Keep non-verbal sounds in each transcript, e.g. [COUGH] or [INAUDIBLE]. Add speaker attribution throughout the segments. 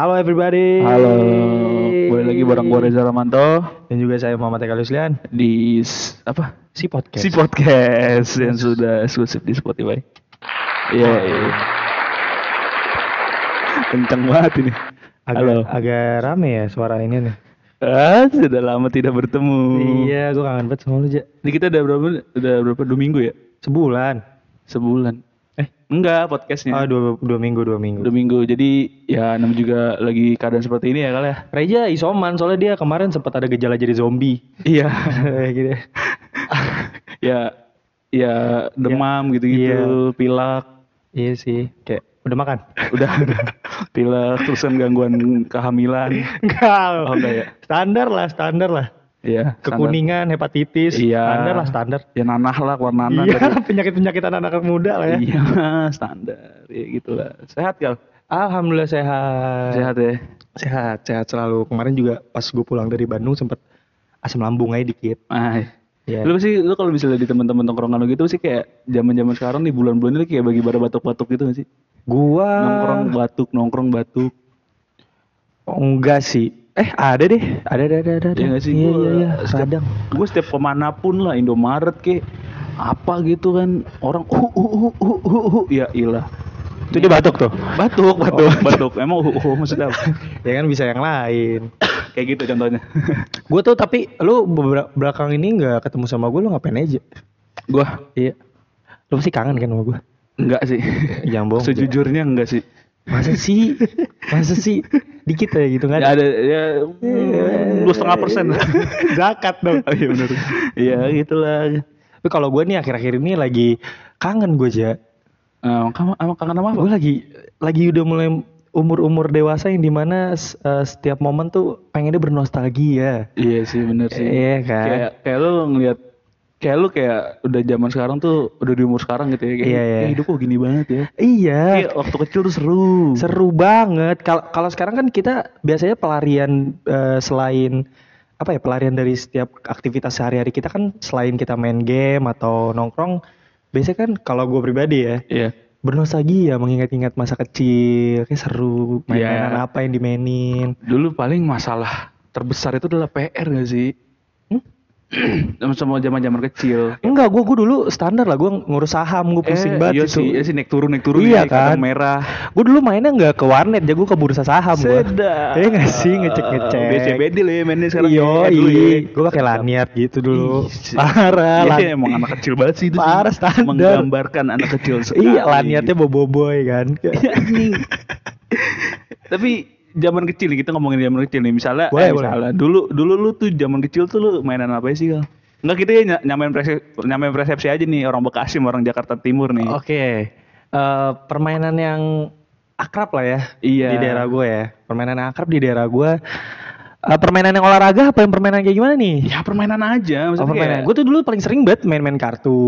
Speaker 1: Halo everybody.
Speaker 2: Halo, boleh lagi bareng gue Reza Ramanto
Speaker 1: Dan juga saya Muhammad Eka Luslian.
Speaker 2: di apa?
Speaker 1: Si podcast.
Speaker 2: Si podcast yang sudah eksklusif di Spotify. Iya, iya. Kenceng banget ini.
Speaker 1: agak,
Speaker 2: Halo.
Speaker 1: agak rame ya suara ini nih.
Speaker 2: Ah, sudah lama tidak bertemu.
Speaker 1: Iya, gue kangen banget sama lu, Ja.
Speaker 2: Ini kita udah berapa? Udah berapa? Dua minggu ya?
Speaker 1: Sebulan.
Speaker 2: Sebulan.
Speaker 1: Eh,
Speaker 2: Enggak, podcastnya.
Speaker 1: oh, dua, dua minggu, dua minggu.
Speaker 2: Dua minggu. Jadi ya namanya juga lagi keadaan seperti ini ya kali ya.
Speaker 1: Reja isoman soalnya dia kemarin sempat ada gejala jadi zombie.
Speaker 2: Iya. [LAUGHS]
Speaker 1: Gitu. [LAUGHS]
Speaker 2: ya ya demam gitu-gitu, pilak.
Speaker 1: Iya sih. Kayak udah makan? [LAUGHS]
Speaker 2: udah pilek terusan gangguan kehamilan
Speaker 1: Enggak.
Speaker 2: oh enggak ya
Speaker 1: Standar lah, standar lah.
Speaker 2: Iya
Speaker 1: Kekuningan, hepatitis.
Speaker 2: Iya.
Speaker 1: Standar lah, standar.
Speaker 2: ya nanah lah warnana
Speaker 1: Iya, [LAUGHS] penyakit-penyakit anak-anak muda lah ya.
Speaker 2: iya [LAUGHS] standar ya gitulah sehat kal
Speaker 1: Alhamdulillah sehat.
Speaker 2: sehat ya
Speaker 1: Sehat, sehat selalu. Kemarin juga pas gue pulang dari Bandung sempet asam lambung aja dikit.
Speaker 2: ah
Speaker 1: Iya.
Speaker 2: lu sih lu kalau misalnya di teman-teman tongkrongan lu gitu sih kayak zaman-zaman sekarang nih bulan-bulan ini kayak bagi bara batuk-batuk gitu gak sih
Speaker 1: Gua
Speaker 2: nongkrong batuk nongkrong batuk
Speaker 1: oh, enggak sih. Eh, ada deh. Ada ada ada ada.
Speaker 2: Iya nggak sih?
Speaker 1: Iya
Speaker 2: Gua
Speaker 1: iya iya.
Speaker 2: setiap-
Speaker 1: Kadang.
Speaker 2: gue setiap ke mana pun lah Indomaret ke apa gitu kan orang uh uh uh uh uh, uh. ya ilah
Speaker 1: Itu dia batuk tuh.
Speaker 2: batuk batuk batuk emang uh, uh, maksudnya apa [LAUGHS]
Speaker 1: Ya kan bisa yang lain. [COUGHS]
Speaker 2: kayak gitu contohnya [LAUGHS]
Speaker 1: gue tuh tapi lu belakang ini nggak ketemu sama gue lu ngapain aja?
Speaker 2: gua
Speaker 1: Iya. Lu pasti kangen kan sama gue?
Speaker 2: enggak sih
Speaker 1: Jangan bohong.
Speaker 2: sejujurnya enggak sih
Speaker 1: Masa sih? Masa sih? Dikit ya gitu kan?
Speaker 2: ya ada ya mm, dua setengah persen [LAUGHS]
Speaker 1: Zakat dong.
Speaker 2: oh, iya benar iya gitulah
Speaker 1: Tapi kalau gue nih akhir-akhir ini lagi kangen gue aja.
Speaker 2: Eh, kamu kangen sama apa
Speaker 1: Gue lagi lagi udah mulai umur-umur dewasa yang di mana eh, setiap momen tuh pengennya bernostalgia.
Speaker 2: iya sih bener sih
Speaker 1: Iya kan?
Speaker 2: kayak kayak lu ngelihat kayak lu kayak udah zaman sekarang tuh udah di umur sekarang gitu ya kayak
Speaker 1: Iya, iya.
Speaker 2: "Eh, hidup kok gini banget ya
Speaker 1: Iya.
Speaker 2: Kayak waktu kecil tuh seru
Speaker 1: Seru banget. Kalau kalau sekarang kan kita biasanya pelarian eh, selain apa ya pelarian dari setiap aktivitas sehari-hari kita kan selain kita main game atau nongkrong, biasanya kan kalau gue pribadi ya
Speaker 2: iya
Speaker 1: bernostalgia mengingat-ingat masa kecil, kayak seru mainan apa yang dimainin.
Speaker 2: dulu paling masalah terbesar itu adalah PR gak sih [CLEARS THROAT] Sama sama zaman zaman kecil
Speaker 1: Enggak, gue gue dulu standar lah, gue ngurus saham, gue pusing
Speaker 2: eh,
Speaker 1: banget
Speaker 2: iya
Speaker 1: itu.
Speaker 2: sih iya sih naik turun naik turun
Speaker 1: Iya
Speaker 2: kadang
Speaker 1: kan?
Speaker 2: merah
Speaker 1: Gue dulu mainnya nggak ke warnet, ya gue ke bursa saham gue.
Speaker 2: sedap
Speaker 1: Iya nggak sih ngecek ngecek.
Speaker 2: BCBD lah ya mainnya sekarang
Speaker 1: Iya,
Speaker 2: ya, dulu ya.
Speaker 1: gue pakai lanyard gitu dulu.
Speaker 2: Ih,
Speaker 1: Parah,
Speaker 2: Iya
Speaker 1: lan-
Speaker 2: emang anak kecil banget sih itu sih.
Speaker 1: Parah, standar.
Speaker 2: Menggambarkan anak kecil sekali.
Speaker 1: Iya, lanyardnya boboiboy kan.
Speaker 2: Iya. [LAUGHS] Tapi zaman kecil nih kita ngomongin zaman kecil nih misalnya
Speaker 1: Boleh,
Speaker 2: eh,
Speaker 1: boleh.
Speaker 2: misalnya dulu dulu lu tuh zaman kecil tuh lu mainan apa sih Kal? Enggak kita ya ny- nyamain persepsi, nyamain persepsi aja nih orang Bekasi sama orang Jakarta Timur nih.
Speaker 1: Oke, Eh, permainan yang akrab lah ya
Speaker 2: Iya.
Speaker 1: di daerah gue ya. Permainan yang akrab di daerah gue. Eh, permainan yang olahraga apa yang permainan kayak gimana nih?
Speaker 2: Ya permainan aja
Speaker 1: Oh,
Speaker 2: maksudnya
Speaker 1: permainan.
Speaker 2: kayak
Speaker 1: Gue tuh dulu paling sering banget main-main kartu.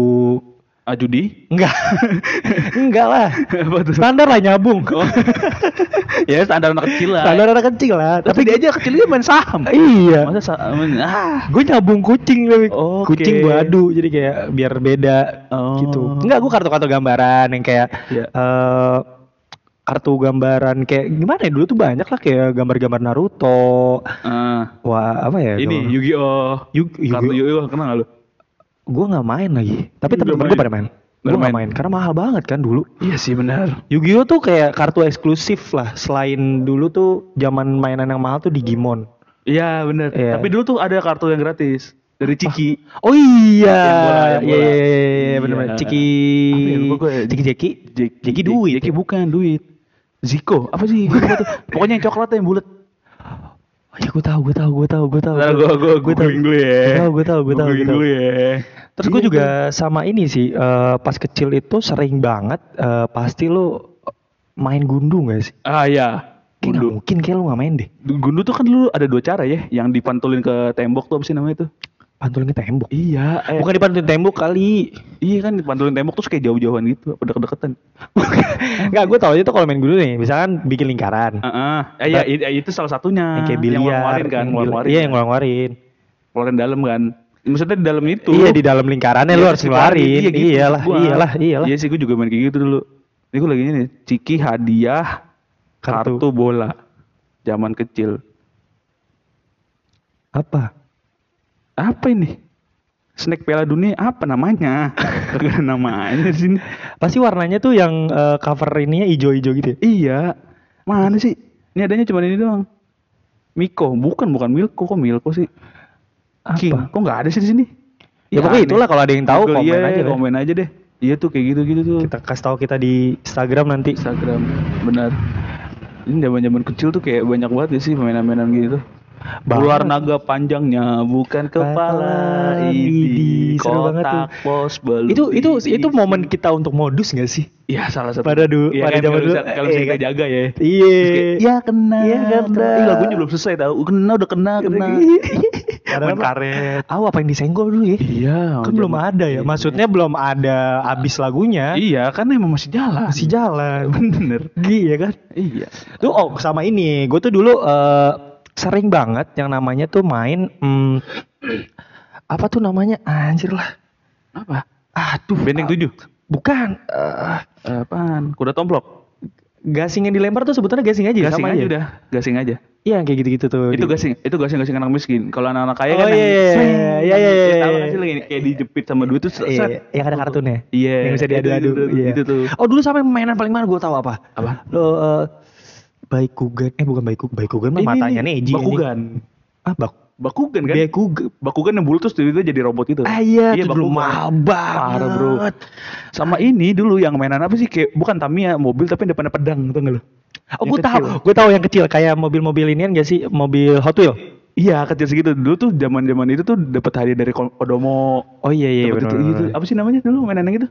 Speaker 2: Ah, judi.
Speaker 1: Enggak. [LAUGHS] Enggak lah. Standar lah nyabung.
Speaker 2: Oh. [LAUGHS] ya standar anak kecil lah.
Speaker 1: Standar anak kecil lah.
Speaker 2: Tapi dia aja kecilnya main saham.
Speaker 1: Iya.
Speaker 2: Masa sa- main- ah.
Speaker 1: Gue nyabung kucing tapi
Speaker 2: Oke.
Speaker 1: kucing badu jadi kayak biar beda
Speaker 2: Oh.
Speaker 1: gitu. Enggak gue kartu-kartu gambaran yang kayak
Speaker 2: Iya.
Speaker 1: eh kartu gambaran kayak gimana ya dulu tuh banyak lah kayak gambar-gambar Naruto.
Speaker 2: Ah.
Speaker 1: Wah apa ya?
Speaker 2: ini Yu-Gi-Oh.
Speaker 1: Yu-
Speaker 2: Kartu
Speaker 1: Yu-Gi-Oh.
Speaker 2: Yu-Gi-Oh kenal gak lu?
Speaker 1: Gue nggak main lagi. Tapi
Speaker 2: Lu
Speaker 1: temen
Speaker 2: nggak
Speaker 1: gue pada main. Gue nggak
Speaker 2: main?
Speaker 1: karena mahal banget kan dulu.
Speaker 2: Iya sih benar.
Speaker 1: Yu-Gi-Oh tuh kayak kartu eksklusif lah. Selain dulu tuh zaman mainan yang mahal tuh Digimon.
Speaker 2: Iya benar.
Speaker 1: Iya.
Speaker 2: Tapi dulu tuh ada kartu yang gratis dari Ciki.
Speaker 1: Oh iya,
Speaker 2: Yang bola, yang
Speaker 1: iya
Speaker 2: bola.
Speaker 1: iya iya. Ciki,
Speaker 2: ya, gue.
Speaker 1: Ciki Jeki,
Speaker 2: Jeki,
Speaker 1: duit.
Speaker 2: Jeki bukan duit. Ziko apa sih? Pokoknya yang coklat yang bulat.
Speaker 1: Oh iya gue tahu, gue tahu, gue tahu, gue tahu.
Speaker 2: Ntar gue gue
Speaker 1: gue tahu.
Speaker 2: dulu ya.
Speaker 1: Gue tahu, gue tahu, gue tahu, gue
Speaker 2: dulu ya.
Speaker 1: Terus gue
Speaker 2: Iya,
Speaker 1: juga sama ini sih, eh, pas kecil itu sering banget, eh, pasti lu main gundu gak sih?
Speaker 2: Ah iya.
Speaker 1: Kayak
Speaker 2: Gundu.
Speaker 1: mungkin kayak lu gak main deh.
Speaker 2: Gundu tuh kan dulu ada dua cara ya, yang dipantulin ke tembok tuh apa sih namanya tuh?
Speaker 1: Pantulin ke tembok.
Speaker 2: Iya, eh.
Speaker 1: Bukan dipantulin tembok kali.
Speaker 2: Iya kan dipantulin tembok terus kayak jauh-jauhan gitu, apa deket-deketan. [LAUGHS]
Speaker 1: Enggak, gue tau aja tuh kalau main gundu nih, misalkan bikin lingkaran.
Speaker 2: Heeh. Eh, iya, i- itu salah satunya.
Speaker 1: yang kayak biliar.
Speaker 2: Yang ngeluarin kan, ngeluarin.
Speaker 1: Iya, yang ngeluarin.
Speaker 2: Ngeluarin dalam kan. Maksudnya di dalam itu.
Speaker 1: Iya, di dalam lingkarannya lu
Speaker 2: Iya,
Speaker 1: harus
Speaker 2: terus
Speaker 1: ngeluarin.
Speaker 2: Iya, gitu.
Speaker 1: Iyalah,
Speaker 2: Gua-
Speaker 1: iyalah, iyalah.
Speaker 2: Iya sih, gue juga main kayak gitu dulu. Ini gue lagi nih, Ciki hadiah
Speaker 1: Kartu.
Speaker 2: kartu, bola. zaman kecil.
Speaker 1: Apa?
Speaker 2: Apa ini? Snack Piala Dunia apa namanya? [LAUGHS] Ada namanya di sini.
Speaker 1: Pasti warnanya tuh yang eh, cover ininya hijau-hijau gitu ya?
Speaker 2: Iya. Mana sih? Ini adanya cuma ini doang. Miko, bukan bukan Milko kok Milko sih.
Speaker 1: Apa?
Speaker 2: King, kok nggak ada sih di sini?
Speaker 1: Ya, pokoknya
Speaker 2: aneh.
Speaker 1: itulah kalau ada yang tahu
Speaker 2: Google,
Speaker 1: komen
Speaker 2: iya,
Speaker 1: aja deh.
Speaker 2: komen aja deh. Iya tuh kayak gitu-gitu tuh.
Speaker 1: Kita kasih tahu kita di Instagram nanti.
Speaker 2: Instagram, benar. Ini zaman-zaman kecil tuh kayak banyak banget ya sih mainan-mainan gitu. Ular naga panjangnya bukan kepala,
Speaker 1: Kepala,
Speaker 2: ini
Speaker 1: idi, seru banget tuh.
Speaker 2: kotak pos balu.
Speaker 1: Itu itu itu momen kita untuk modus gak sih?
Speaker 2: Iya salah satu.
Speaker 1: Pada du-
Speaker 2: Iya
Speaker 1: pada zaman dulu,
Speaker 2: Kalau
Speaker 1: eh,
Speaker 2: kita jaga ya.
Speaker 1: Iya.
Speaker 2: Terus kayak, ya kena.
Speaker 1: Iya, kena.
Speaker 2: Ih, lagunya belum selesai tahu. Kena udah kena kena.
Speaker 1: Padahal
Speaker 2: Main karet.
Speaker 1: Aw apa yang disenggol dulu ya?
Speaker 2: Iya.
Speaker 1: Kan belum ada ya. Maksudnya belum ada abis lagunya.
Speaker 2: Iya kan emang masih jalan.
Speaker 1: Masih jalan. [LAUGHS]
Speaker 2: Bener.
Speaker 1: Iya kan?
Speaker 2: Iya.
Speaker 1: Tuh oh sama ini, gue tuh dulu eh, sering banget yang namanya tuh main hmm, apa tuh namanya? Anjir lah.
Speaker 2: Apa?
Speaker 1: Aduh,
Speaker 2: Benteng tujuh.
Speaker 1: Bukan. eh,
Speaker 2: Apaan? Kuda tomplok.
Speaker 1: gasing yang dilempar tuh sebetulnya gasing aja
Speaker 2: Gasing
Speaker 1: sama
Speaker 2: aja udah. Gasing aja.
Speaker 1: Iya kayak gitu-gitu tuh.
Speaker 2: itu
Speaker 1: Di-
Speaker 2: gasing itu gasing gasing anak miskin kalau anak-anak kaya
Speaker 1: Oh,
Speaker 2: kan
Speaker 1: iya,
Speaker 2: yang
Speaker 1: iya, iya, iya, iya,
Speaker 2: ya, tahu
Speaker 1: iya.
Speaker 2: sih lo yang kayak dijepit sama duit tuh set,
Speaker 1: Iya,
Speaker 2: set.
Speaker 1: yang ada kartunnya.
Speaker 2: Iya,
Speaker 1: Yang bisa diadu-adu.
Speaker 2: itu-
Speaker 1: Iya.
Speaker 2: itu tuh.
Speaker 1: Oh dulu sampai mainan paling mana gue tahu apa?
Speaker 2: Apa?
Speaker 1: Lo eh, Baikugan, eh bukan Baikugan, Baikugan mah
Speaker 2: Ini
Speaker 1: matanya
Speaker 2: nih,
Speaker 1: Neji.
Speaker 2: Bakugan.
Speaker 1: Ah, bak
Speaker 2: Bakugan kan
Speaker 1: Baikugan.
Speaker 2: Bakugan yang bulu terus tiba-tiba jadi robot itu
Speaker 1: Ah iya, itu dulu
Speaker 2: Bakugan.
Speaker 1: mahal banget.
Speaker 2: Parah, bro sama ini dulu yang mainan apa sih kayak bukan Tamiya mobil tapi depannya pedang tau nggak lo
Speaker 1: Oh, gue tahu, gue tahu yang kecil kayak mobil-mobil inian gak sih? Mobil Hot Wheel.
Speaker 2: iya kecil segitu dulu tuh zaman zaman itu tuh dapat hadiah dari Kodomo
Speaker 1: Oh iya iya
Speaker 2: Dapet
Speaker 1: benar.
Speaker 2: itu, itu. apa sih namanya dulu mainan yang itu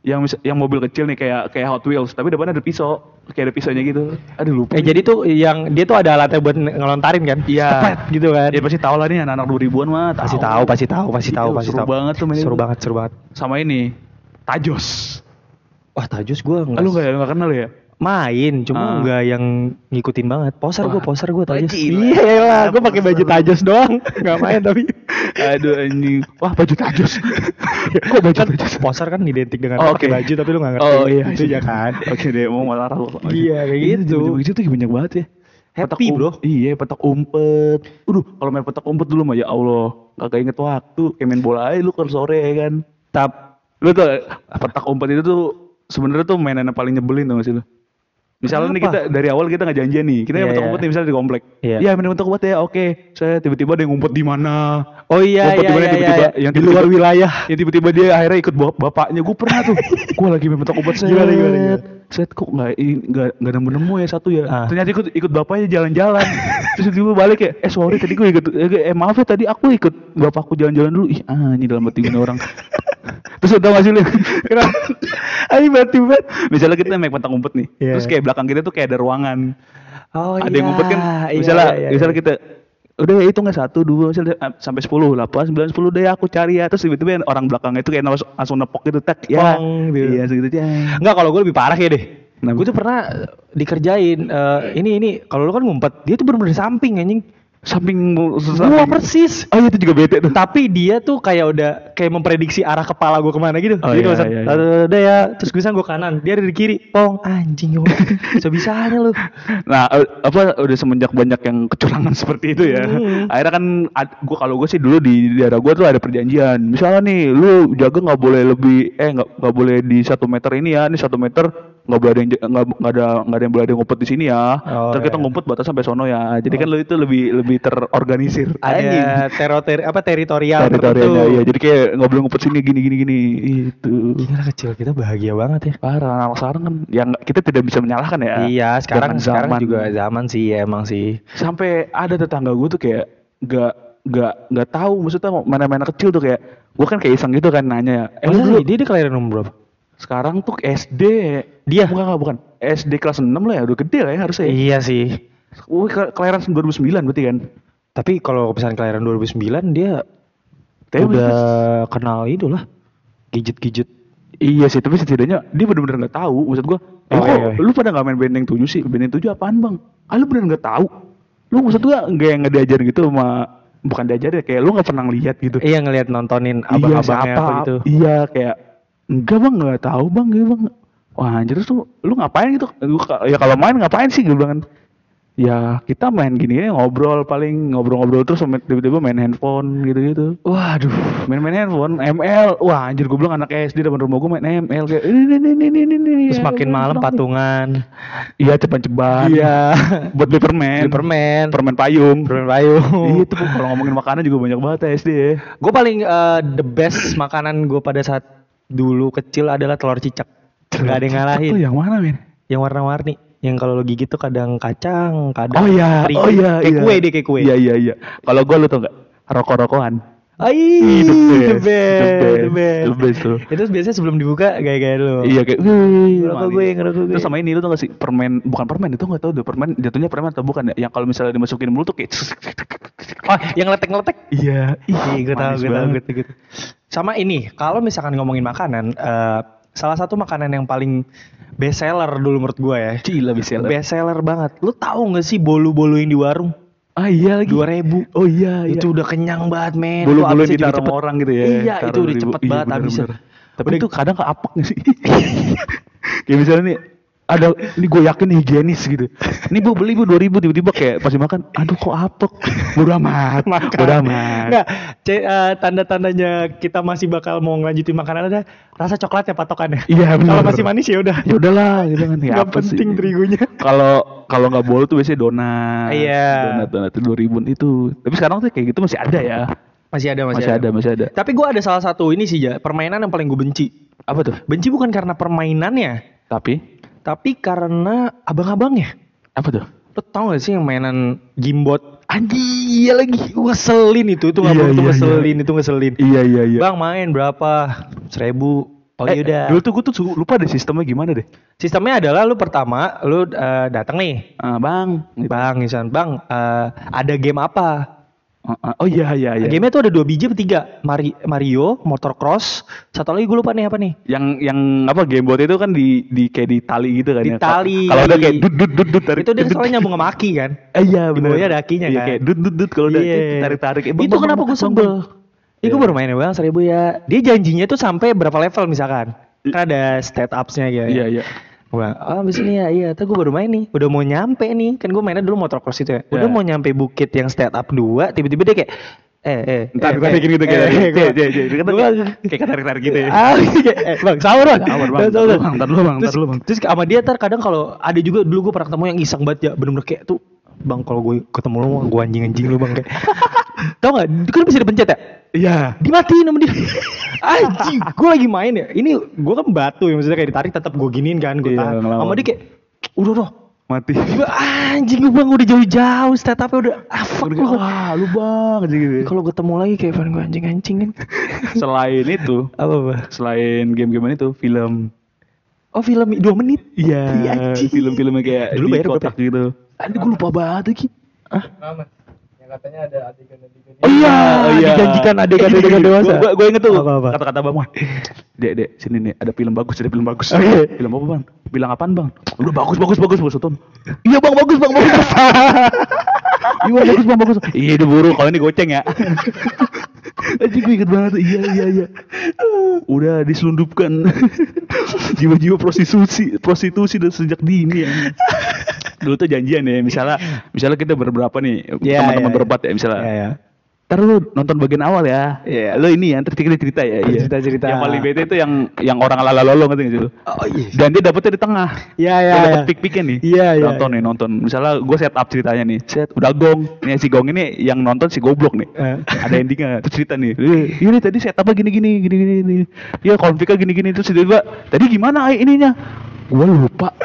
Speaker 2: yang yang mobil kecil nih kayak kayak Hot Wheels tapi depannya ada pisau kayak ada pisaunya gitu aduh lupa
Speaker 1: Eh jadi tuh yang dia tuh ada alatnya buat ngelontarin kan?
Speaker 2: Iya.
Speaker 1: Gitu kan?
Speaker 2: Ya pasti tahu lah nih anak-anak 2000-an mah
Speaker 1: pasti tahu, pasti tahu, pasti tahu, pasti
Speaker 2: seru
Speaker 1: tahu.
Speaker 2: banget tuh
Speaker 1: Seru banget, seru banget.
Speaker 2: Sama ini Tajos.
Speaker 1: Wah Tajus gue
Speaker 2: Ah,
Speaker 1: nggak
Speaker 2: lu enggak enggak kenal ya?
Speaker 1: Main, cuma
Speaker 2: Ah.
Speaker 1: nggak yang ngikutin banget. Poser gue, poser gue Tajus. Iya lah, gue pakai baju Tajus doang, nggak main tapi.
Speaker 2: Aduh anjing. Wah, baju Tajos. [LAUGHS] Kok baju
Speaker 1: kan
Speaker 2: Tajos?
Speaker 1: poser kan identik dengan
Speaker 2: Oh,
Speaker 1: pakai
Speaker 2: oke.
Speaker 1: baju tapi lu nggak ngerti.
Speaker 2: Oh iya,
Speaker 1: itu ya kan.
Speaker 2: Oke deh, mau marah lu.
Speaker 1: Iya, kayak gitu.
Speaker 2: Begitu tuh banyak banget ya.
Speaker 1: Happy,
Speaker 2: um-
Speaker 1: bro.
Speaker 2: Iya, petak umpet. Aduh, kalau main petak umpet dulu mah ya Allah, kagak inget waktu. Kayak main bola aja lu kalau sore ya kan.
Speaker 1: Tap,
Speaker 2: Lu tuh petak umpet itu tuh sebenarnya tuh mainan yang paling nyebelin tau gak sih lu? Misalnya nih
Speaker 1: Kenapa?
Speaker 2: kita dari awal kita nggak janjian nih, kita
Speaker 1: Iya,
Speaker 2: yang petak
Speaker 1: iya.
Speaker 2: umpet nih misalnya di komplek.
Speaker 1: Iya.
Speaker 2: Iya, main petak umpet ya, oke. Saya tiba-tiba ada yang ngumpet di mana?
Speaker 1: Oh iya
Speaker 2: Ngumpet
Speaker 1: iya
Speaker 2: di mana
Speaker 1: iya,
Speaker 2: tiba-tiba
Speaker 1: iya.
Speaker 2: yang
Speaker 1: di luar
Speaker 2: tiba-tiba-
Speaker 1: wilayah.
Speaker 2: Ya tiba-tiba dia akhirnya ikut bap- bapaknya. Gue pernah tuh. [LAUGHS] gue lagi main petak umpet set.
Speaker 1: Gimana, gimana, gimana?
Speaker 2: Set kok nggak nggak nggak nemu nemu ya satu ya.
Speaker 1: Ah.
Speaker 2: Ternyata ikut ikut bapaknya jalan-jalan. [LAUGHS] Terus tiba balik ya. Eh sorry tadi gue ikut. Eh, eh, maaf ya tadi aku ikut bapakku jalan-jalan dulu. Ih ah ini dalam hati nih orang. [LAUGHS] Terus udah gak sih lu? Kenapa? Ayo batu banget. Misalnya kita main petak umpet nih.
Speaker 1: Iya.
Speaker 2: Terus kayak belakang kita tuh kayak ada ruangan.
Speaker 1: Oh
Speaker 2: ada yang ngumpet kan.
Speaker 1: iya,
Speaker 2: Misalnya,
Speaker 1: iya, iya,
Speaker 2: misalnya
Speaker 1: iya.
Speaker 2: kita udah ya itu nggak satu dua misalnya eh, sampai sepuluh delapan sembilan sepuluh deh aku cari ya terus tiba-tiba orang belakang itu kayak langsung, langsung nepok gitu tak ya
Speaker 1: Pong, gitu.
Speaker 2: iya segitu aja
Speaker 1: Enggak kalau gue lebih parah ya deh.
Speaker 2: Kenapa?
Speaker 1: Gue tuh pernah dikerjain eh, ini ini kalau lu kan ngumpet, dia tuh bener-bener samping anjing.
Speaker 2: Samping
Speaker 1: Gua persis.
Speaker 2: oh iya itu juga bete tuh
Speaker 1: Tapi dia tuh kayak udah kayak memprediksi arah kepala gue ke mana gitu.
Speaker 2: Oh,
Speaker 1: Jadi
Speaker 2: iya, iya, iya.
Speaker 1: "Dadah ya, terus gue gue kanan, dia ada di kiri. Pong, anjing gue. [LAUGHS] Bisa-bisanya lu.
Speaker 2: nah eh, apa udah semenjak banyak yang kecurangan [LAUGHS] seperti itu ya
Speaker 1: Hmm.
Speaker 2: akhirnya kan gua kalau gue sih dulu di daerah gua tuh ada perjanjian misalnya nih lu jaga nggak boleh lebih eh nggak nggak boleh di satu meter ini ya ini satu meter nggak boleh ada yang nggak nggak ada nggak ada yang boleh ada yang ngumpet di sini ya
Speaker 1: Oh,
Speaker 2: terus kita
Speaker 1: iya.
Speaker 2: ngumpet batas sampai sono ya jadi kan lu itu lebih lebih terorganisir Anjing.
Speaker 1: Ada tero teri apa teritorial
Speaker 2: teritorialnya iya jadi kayak nggak boleh ngumpet sini gini gini gini itu
Speaker 1: Gila kecil kita bahagia banget ya.
Speaker 2: parah anak sekarang kan yang kita tidak bisa menyalahkan ya
Speaker 1: Iya, sekarang
Speaker 2: Dengan
Speaker 1: sekarang
Speaker 2: zaman.
Speaker 1: juga zaman sih ya, emang sih.
Speaker 2: sampai ada tetangga gue tuh kayak gak gak gak tahu maksudnya mana-mana kecil tuh kayak gue kan kayak iseng gitu kan nanya ya eh, dulu
Speaker 1: dia dia kelahiran umur berapa?
Speaker 2: Sekarang tuh SD
Speaker 1: Dia?
Speaker 2: bukan enggak, bukan SD kelas 6 lah ya udah gede lah ya harusnya ya.
Speaker 1: Iya sih.
Speaker 2: Ke- kelahiran 2009 berarti kan
Speaker 1: Tapi kalau misalnya kelahiran 2009 dia
Speaker 2: Tapi
Speaker 1: udah kenal itu lah. Gadget-gadget.
Speaker 2: iya sih tapi setidaknya dia bener-bener gak tahu maksud eh,
Speaker 1: Oh,
Speaker 2: kok
Speaker 1: iya, iya.
Speaker 2: lu pada gak main benteng 7 sih benteng 7 apaan bang ah lu bener gak tahu lu maksud gue gak yang nggak diajarin gitu sama bukan diajarin kayak lu gak pernah lihat gitu
Speaker 1: Iya ngelihat nontonin
Speaker 2: iya
Speaker 1: abang-abangnya
Speaker 2: siapa
Speaker 1: apa gitu.
Speaker 2: iya kayak enggak bang nggak tahu bang gitu bang wah anjir tuh lu ngapain gitu Gua ya kalau main ngapain sih gue bilang kan Ya kita main gini ya ngobrol paling ngobrol-ngobrol terus tiba-tiba main handphone gitu-gitu.
Speaker 1: Waduh.
Speaker 2: Main-main handphone, ML. Wah anjir gue bilang anak SD depan rumah gue main ML kayak ini ini ini ini ini. ini.
Speaker 1: Terus makin malam patungan.
Speaker 2: Iya ceban-ceban.
Speaker 1: Iya.
Speaker 2: Buat beli permen.
Speaker 1: Permen.
Speaker 2: Permen payung.
Speaker 1: Permen payung.
Speaker 2: Iya itu kalau ngomongin makanan juga banyak banget ya SD ya.
Speaker 1: Gue paling eh, the best makanan gue pada saat dulu kecil adalah telur cicak. Gak ada yang ngalahin.
Speaker 2: Itu yang mana men?
Speaker 1: Yang warna-warni. Yang kalau lo gigit tuh kadang kacang, kadang
Speaker 2: Oh iya, oh iya,
Speaker 1: kayak
Speaker 2: iya.
Speaker 1: kue deh kayak kue.
Speaker 2: Iya iya iya. Kalau gue lu tau gak? Rokok-rokokan.
Speaker 1: Ai,
Speaker 2: Ih, the best,
Speaker 1: the best,
Speaker 2: the best,
Speaker 1: the best.
Speaker 2: best tuh.
Speaker 1: Itu biasanya sebelum dibuka gaya-gaya lo.
Speaker 2: Iya kayak wih,
Speaker 1: Ngerokok gue, ngerokok gue.
Speaker 2: Terus sama ini lu tau gak sih permen bukan permen itu gak tau deh permen jatuhnya permen atau bukan ya yang kalau misalnya dimasukin mulut tuh kayak
Speaker 1: Oh, yang letek-letek.
Speaker 2: iya
Speaker 1: Iya, gue
Speaker 2: manis
Speaker 1: gue
Speaker 2: banget.
Speaker 1: gitu, gitu. Sama ini, kalau misalkan ngomongin makanan, eh, salah satu makanan yang paling best seller dulu menurut gue ya.
Speaker 2: Gila bisa
Speaker 1: Best seller banget. Lu tahu nggak sih bolu-bolu yang di warung?
Speaker 2: Ah iya lagi.
Speaker 1: Dua ribu.
Speaker 2: Oh iya iya.
Speaker 1: Itu udah kenyang banget men.
Speaker 2: bulu-bulu
Speaker 1: Lu habisnya
Speaker 2: ditaruh
Speaker 1: juga
Speaker 2: sama
Speaker 1: cepet.
Speaker 2: orang gitu ya.
Speaker 1: Iya, itu udah cepet
Speaker 2: Iya,
Speaker 1: banget habisnya.
Speaker 2: Tapi itu kadang keapek gak sih? [LAUGHS] kayak misalnya nih ada ini gue yakin higienis gitu. Ini bu beli bu 2000 tiba-tiba kayak pas dimakan, aduh kok apek. Bodo amat. [LAUGHS] Bodo amat.
Speaker 1: Eh, tanda-tandanya kita masih bakal mau ngelanjutin makanan ada rasa coklat ya patokannya. [LAUGHS]
Speaker 2: Iya.
Speaker 1: Kalau masih manis ya udah.
Speaker 2: Ya udahlah gitu kan. Ya,
Speaker 1: Nggak
Speaker 2: apa sih?
Speaker 1: penting terigunya. [LAUGHS]
Speaker 2: Kalau kalau nggak boleh tuh biasanya donat.
Speaker 1: Iya.
Speaker 2: Donat donat dua ribuan itu. Tapi sekarang tuh kayak gitu masih ada ya.
Speaker 1: Masih ada,
Speaker 2: Masih, ada. masih ada.
Speaker 1: Tapi gue ada salah satu ini sih ya, permainan yang paling gue benci.
Speaker 2: Apa tuh?
Speaker 1: Benci bukan karena permainannya,
Speaker 2: Tapi
Speaker 1: tapi karena abang-abangnya.
Speaker 2: apa tuh?
Speaker 1: Lo tau gak sih yang mainan gimbot? Iya lagi. Ngeselin itu, itu nggak
Speaker 2: Iya,
Speaker 1: perlu tuh
Speaker 2: iya,
Speaker 1: ngeselin, itu ngeselin.
Speaker 2: Iya iya iya.
Speaker 1: Bang main berapa? Seribu. Oh
Speaker 2: Eh,
Speaker 1: yaudah.
Speaker 2: Dulu tuh gue tuh lupa deh sistemnya gimana deh.
Speaker 1: Sistemnya adalah lu pertama, lu eh, datang nih.
Speaker 2: Ah, bang.
Speaker 1: Bang, misalnya, bang, eh, ada game apa?
Speaker 2: Ah. Oh iya iya iya.
Speaker 1: Game-nya tuh ada dua biji tiga? Mari, Mario, Motocross, satu lagi gue lupa nih apa nih?
Speaker 2: Yang yang apa gamebot itu kan di di kayak di tali gitu kan
Speaker 1: Di
Speaker 2: ya.
Speaker 1: tali.
Speaker 2: Kalau ada kayak dut dut dut dut tarik.
Speaker 1: Itu dia soalnya nyambung sama aki kan? [LAUGHS]
Speaker 2: Eh, iya benar.
Speaker 1: bawahnya ada akinya
Speaker 2: iya,
Speaker 1: kan?
Speaker 2: kayak dut dut dut kalau udah
Speaker 1: Iya.
Speaker 2: tarik tarik.
Speaker 1: itu kenapa gue sebel? Gue baru main bang seribu ya. Dia janjinya tuh sampai berapa level misalkan? Kan ada stat ups-nya gitu.
Speaker 2: Iya iya.
Speaker 1: Gua, oh abis ini ya, iya. Tuh gue baru main nih. Udah mau nyampe nih. Kan gue mainnya dulu motocross itu ya. Udah
Speaker 2: Iya.
Speaker 1: mau nyampe bukit yang stat up 2. Tiba-tiba dia kayak, eh, eh.
Speaker 2: Ntar
Speaker 1: eh,
Speaker 2: kita
Speaker 1: eh,
Speaker 2: bikin gitu kayak
Speaker 1: eh,
Speaker 2: gitu. Iya, iya, iya.
Speaker 1: gua-
Speaker 2: Kayak tarik tarik gitu ya.
Speaker 1: Ah, kayak, eh, bang, sahur bang.
Speaker 2: Sahur, Bang.
Speaker 1: Sahur,
Speaker 2: Bang. Ntar dulu, Bang. Ntar
Speaker 1: Terus,
Speaker 2: dulu, Bang.
Speaker 1: terus sama dia ntar kadang kalau ada juga dulu gue pernah ketemu yang iseng banget ya. Bener-bener kayak tuh, bang kalau gue ketemu lu, gue anjing-anjing lu bang kayak. [LAUGHS] Tau gak? Itu kan bisa dipencet ya?
Speaker 2: Iya.
Speaker 1: dimatiin sama dia [LAUGHS] anjing gue lagi main ya ini gue kan batu ya maksudnya kayak ditarik tetap gue giniin kan gue
Speaker 2: Iya,
Speaker 1: tahan sama dia kayak udah udah
Speaker 2: Mati.
Speaker 1: gue anjing gue bang udah jauh-jauh setupnya udah ah fuck lu
Speaker 2: Wah, lu bang gitu.
Speaker 1: kalau ketemu lagi kayak fan gue anjing-anjing kan [LAUGHS]
Speaker 2: Selain itu,
Speaker 1: apa apa
Speaker 2: selain game-game itu, film.
Speaker 1: oh film dua menit
Speaker 2: Iya,
Speaker 1: Iya, anjing.
Speaker 2: film-filmnya kayak
Speaker 1: Dulu
Speaker 2: di
Speaker 1: bayar
Speaker 2: kotak gitu. Aduh, gue lupa banget lagi. Ah,
Speaker 3: katanya ada adegan-adegan
Speaker 1: Oh iya, dijanjikan adegan-adegan dewasa.
Speaker 2: Gue gue inget tuh kata-kata bang Wan. Dek, dek, sini nih ada film bagus, ada film bagus.
Speaker 1: Oke.
Speaker 2: Film apa bang? Bilang apaan bang? Udah bagus, bagus, bagus, bagus Tonton. Iya bang, bagus bang, bagus. [LAUGHS] iya bagus bang, bagus. Iya, udah buru. Kalau ini goceng ya. [LAUGHS] Aji gue inget banget tuh. Iya, iya, iya. Udah diselundupkan [LAUGHS] jiwa-jiwa prostitusi, prostitusi dan sejak dini ya. Dulu tuh janjian ya, misalnya, misalnya kita beberapa nih,
Speaker 1: Iya,
Speaker 2: teman-teman
Speaker 1: iya,
Speaker 2: berempat ya, misalnya.
Speaker 1: Iya, iya.
Speaker 2: Ntar lu nonton bagian awal ya.
Speaker 1: Iya.
Speaker 2: Lu ini ya, ntar cerita ya. Iya.
Speaker 1: Cerita-cerita.
Speaker 2: Yang paling bete itu yang yang orang lala lolo ngerti gak sih lu?
Speaker 1: oh iya
Speaker 2: Dan dia dapetnya di tengah.
Speaker 1: Iya,
Speaker 2: Dia
Speaker 1: iya,
Speaker 2: dapet
Speaker 1: iya.
Speaker 2: pick-picknya nih.
Speaker 1: Iya, iya,
Speaker 2: Nonton
Speaker 1: iya.
Speaker 2: nih, nonton. Misalnya gue set up ceritanya nih. Set, udah gong. Nih si gong ini yang nonton si goblok nih.
Speaker 1: Eh.
Speaker 2: Ada endingnya. Terus cerita nih. "Eh, Ini tadi set apa gini gini gini gini. gini. Ya konfliknya gini gini. Terus tiba-tiba, tadi gimana ay, ininya? Gue lupa. [CLEARS THROAT]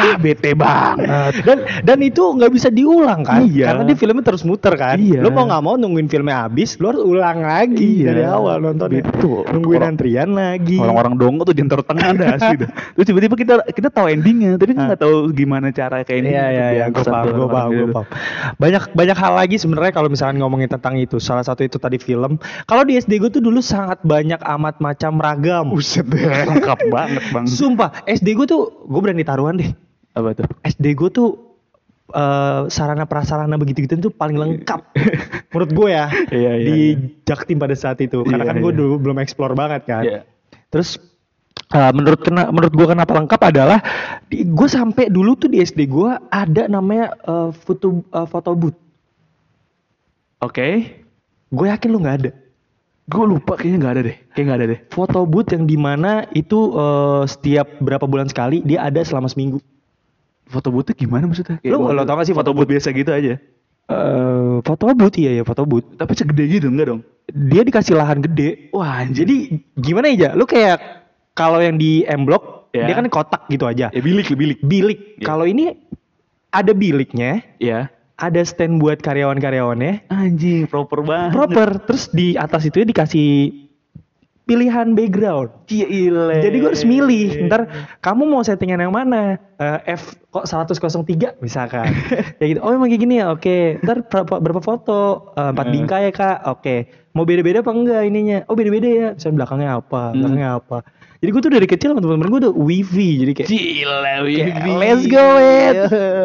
Speaker 2: Ya, bete banget.
Speaker 1: dan dan itu nggak bisa diulang kan
Speaker 2: Iya.
Speaker 1: karena dia filmnya terus muter kan
Speaker 2: Iya.
Speaker 1: lo mau nggak mau nungguin filmnya habis lo harus ulang lagi
Speaker 2: Iya.
Speaker 1: dari awal nontonnya
Speaker 2: Betul.
Speaker 1: nungguin
Speaker 2: Orang-
Speaker 1: antrian lagi
Speaker 2: Orang-orang dongo tuh taruh tengah dah [LAUGHS] asli dah. Terus tiba-tiba kita kita tahu endingnya, tapi kan
Speaker 1: Ah.
Speaker 2: nggak tahu gimana cara kayak ini.
Speaker 1: Iya iya iya, gue paham, gue paham, gue paham. Banyak banyak hal lagi sebenarnya kalau misalkan ngomongin tentang itu. Salah satu itu tadi film. Kalau di SD gue tuh dulu sangat banyak amat macam ragam.
Speaker 2: Buset deh, [LAUGHS] lengkap banget bang.
Speaker 1: Sumpah, SD gue tuh gue berani taruhan deh.
Speaker 2: Apa tuh?
Speaker 1: SD gue tuh eh, sarana prasarana begitu gitu tuh paling lengkap [LAUGHS] menurut gue ya
Speaker 2: Iya, iya,
Speaker 1: di
Speaker 2: iya.
Speaker 1: Jaktim pada saat itu karena
Speaker 2: Iya,
Speaker 1: kan gue
Speaker 2: iya.
Speaker 1: dulu belum explore banget kan
Speaker 2: Iya.
Speaker 1: terus eh, menurut kena menurut gua kenapa lengkap adalah gue sampai dulu tuh di SD gua ada namanya eh, foto eh, foto booth.
Speaker 2: Oke.
Speaker 1: Gue yakin lu nggak ada.
Speaker 2: Gue lupa kayaknya nggak ada deh. Kayak nggak ada deh.
Speaker 1: Foto booth yang di mana itu eh, setiap berapa bulan sekali dia ada selama seminggu.
Speaker 2: Foto boothnya gimana maksudnya?
Speaker 1: Lu- lu tau gak sih
Speaker 2: foto booth biasa gitu aja?
Speaker 1: Eh, foto booth iya ya foto booth.
Speaker 2: Tapi segede gitu enggak dong?
Speaker 1: Dia dikasih lahan gede.
Speaker 2: Wah, anjir.
Speaker 1: Jadi gimana ya? Lu kayak kalau yang di M Block
Speaker 2: Ya.
Speaker 1: dia kan kotak gitu aja.
Speaker 2: ya bilik bilik.
Speaker 1: Bilik.
Speaker 2: Ya.
Speaker 1: Kalau ini ada biliknya,
Speaker 2: Ya.
Speaker 1: Ada stand buat karyawan-karyawannya,
Speaker 2: Anjing, proper banget.
Speaker 1: proper. Terus di atas itu dikasih pilihan background.
Speaker 2: Gile.
Speaker 1: Jadi gue harus milih. Ntar kamu mau settingan yang mana? Eh, F kok 103 misalkan. [LAUGHS] ya gitu. Oh emang kayak gini ya. Oke. Ntar berapa, berapa foto? Empat
Speaker 2: Eh.
Speaker 1: bingkai ya kak. Oke. Mau beda-beda apa enggak ininya? Oh beda-beda ya. Misalnya belakangnya apa?
Speaker 2: Hmm.
Speaker 1: Belakangnya apa? Jadi gue tuh dari kecil sama temen-temen gue udah wifi. Jadi kayak
Speaker 2: Gila, Wibi.
Speaker 1: let's go wet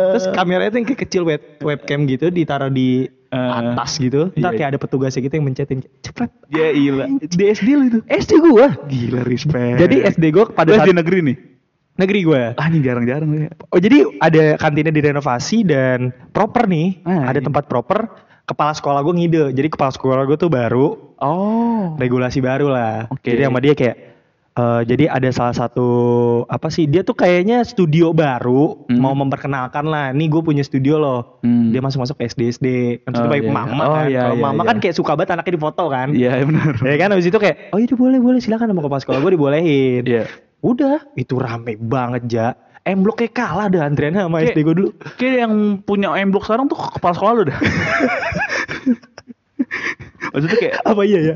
Speaker 1: terus kameranya tuh yang kayak kecil web webcam gitu ditaruh di
Speaker 2: Eh,
Speaker 1: atas gitu ntar
Speaker 2: iya.
Speaker 1: kayak ada petugasnya gitu yang mencetin cepet
Speaker 2: Ya iya. Di SD lu itu.
Speaker 1: SD gua
Speaker 2: Gila, respect.
Speaker 1: jadi SD gua pada
Speaker 2: Lu SD negeri nih?
Speaker 1: negeri gua
Speaker 2: Anjing jarang-jarang lu ya.
Speaker 1: oh jadi ada kantinnya direnovasi dan proper nih
Speaker 2: Ah,
Speaker 1: ada
Speaker 2: iya.
Speaker 1: tempat proper kepala sekolah gua ngide jadi kepala sekolah gua tuh baru
Speaker 2: Oh.
Speaker 1: regulasi baru lah
Speaker 2: Oke.
Speaker 1: jadi sama dia kayak eh, jadi ada salah satu apa sih dia tuh kayaknya studio baru
Speaker 2: Hmm.
Speaker 1: mau memperkenalkan lah nih gue punya studio loh
Speaker 2: Hmm.
Speaker 1: dia masuk masuk SD SD kan
Speaker 2: Oh,
Speaker 1: baik
Speaker 2: iya,
Speaker 1: mama
Speaker 2: iya. Oh,
Speaker 1: kan
Speaker 2: iya,
Speaker 1: kalau
Speaker 2: iya,
Speaker 1: mama
Speaker 2: iya.
Speaker 1: kan kayak suka banget anaknya difoto kan
Speaker 2: Iya, benar. [LAUGHS]
Speaker 1: ya kan habis itu kayak oh iya boleh boleh silakan sama kepala sekolah gue dibolehin
Speaker 2: Iya.
Speaker 1: udah itu rame banget ja M Block kayak kalah dah antriannya sama
Speaker 2: Kayak-
Speaker 1: SD gue dulu [LAUGHS]
Speaker 2: Kayak yang punya M Block sekarang tuh kepala sekolah lu dah. [LAUGHS] Maksudnya kayak
Speaker 1: apa iya ya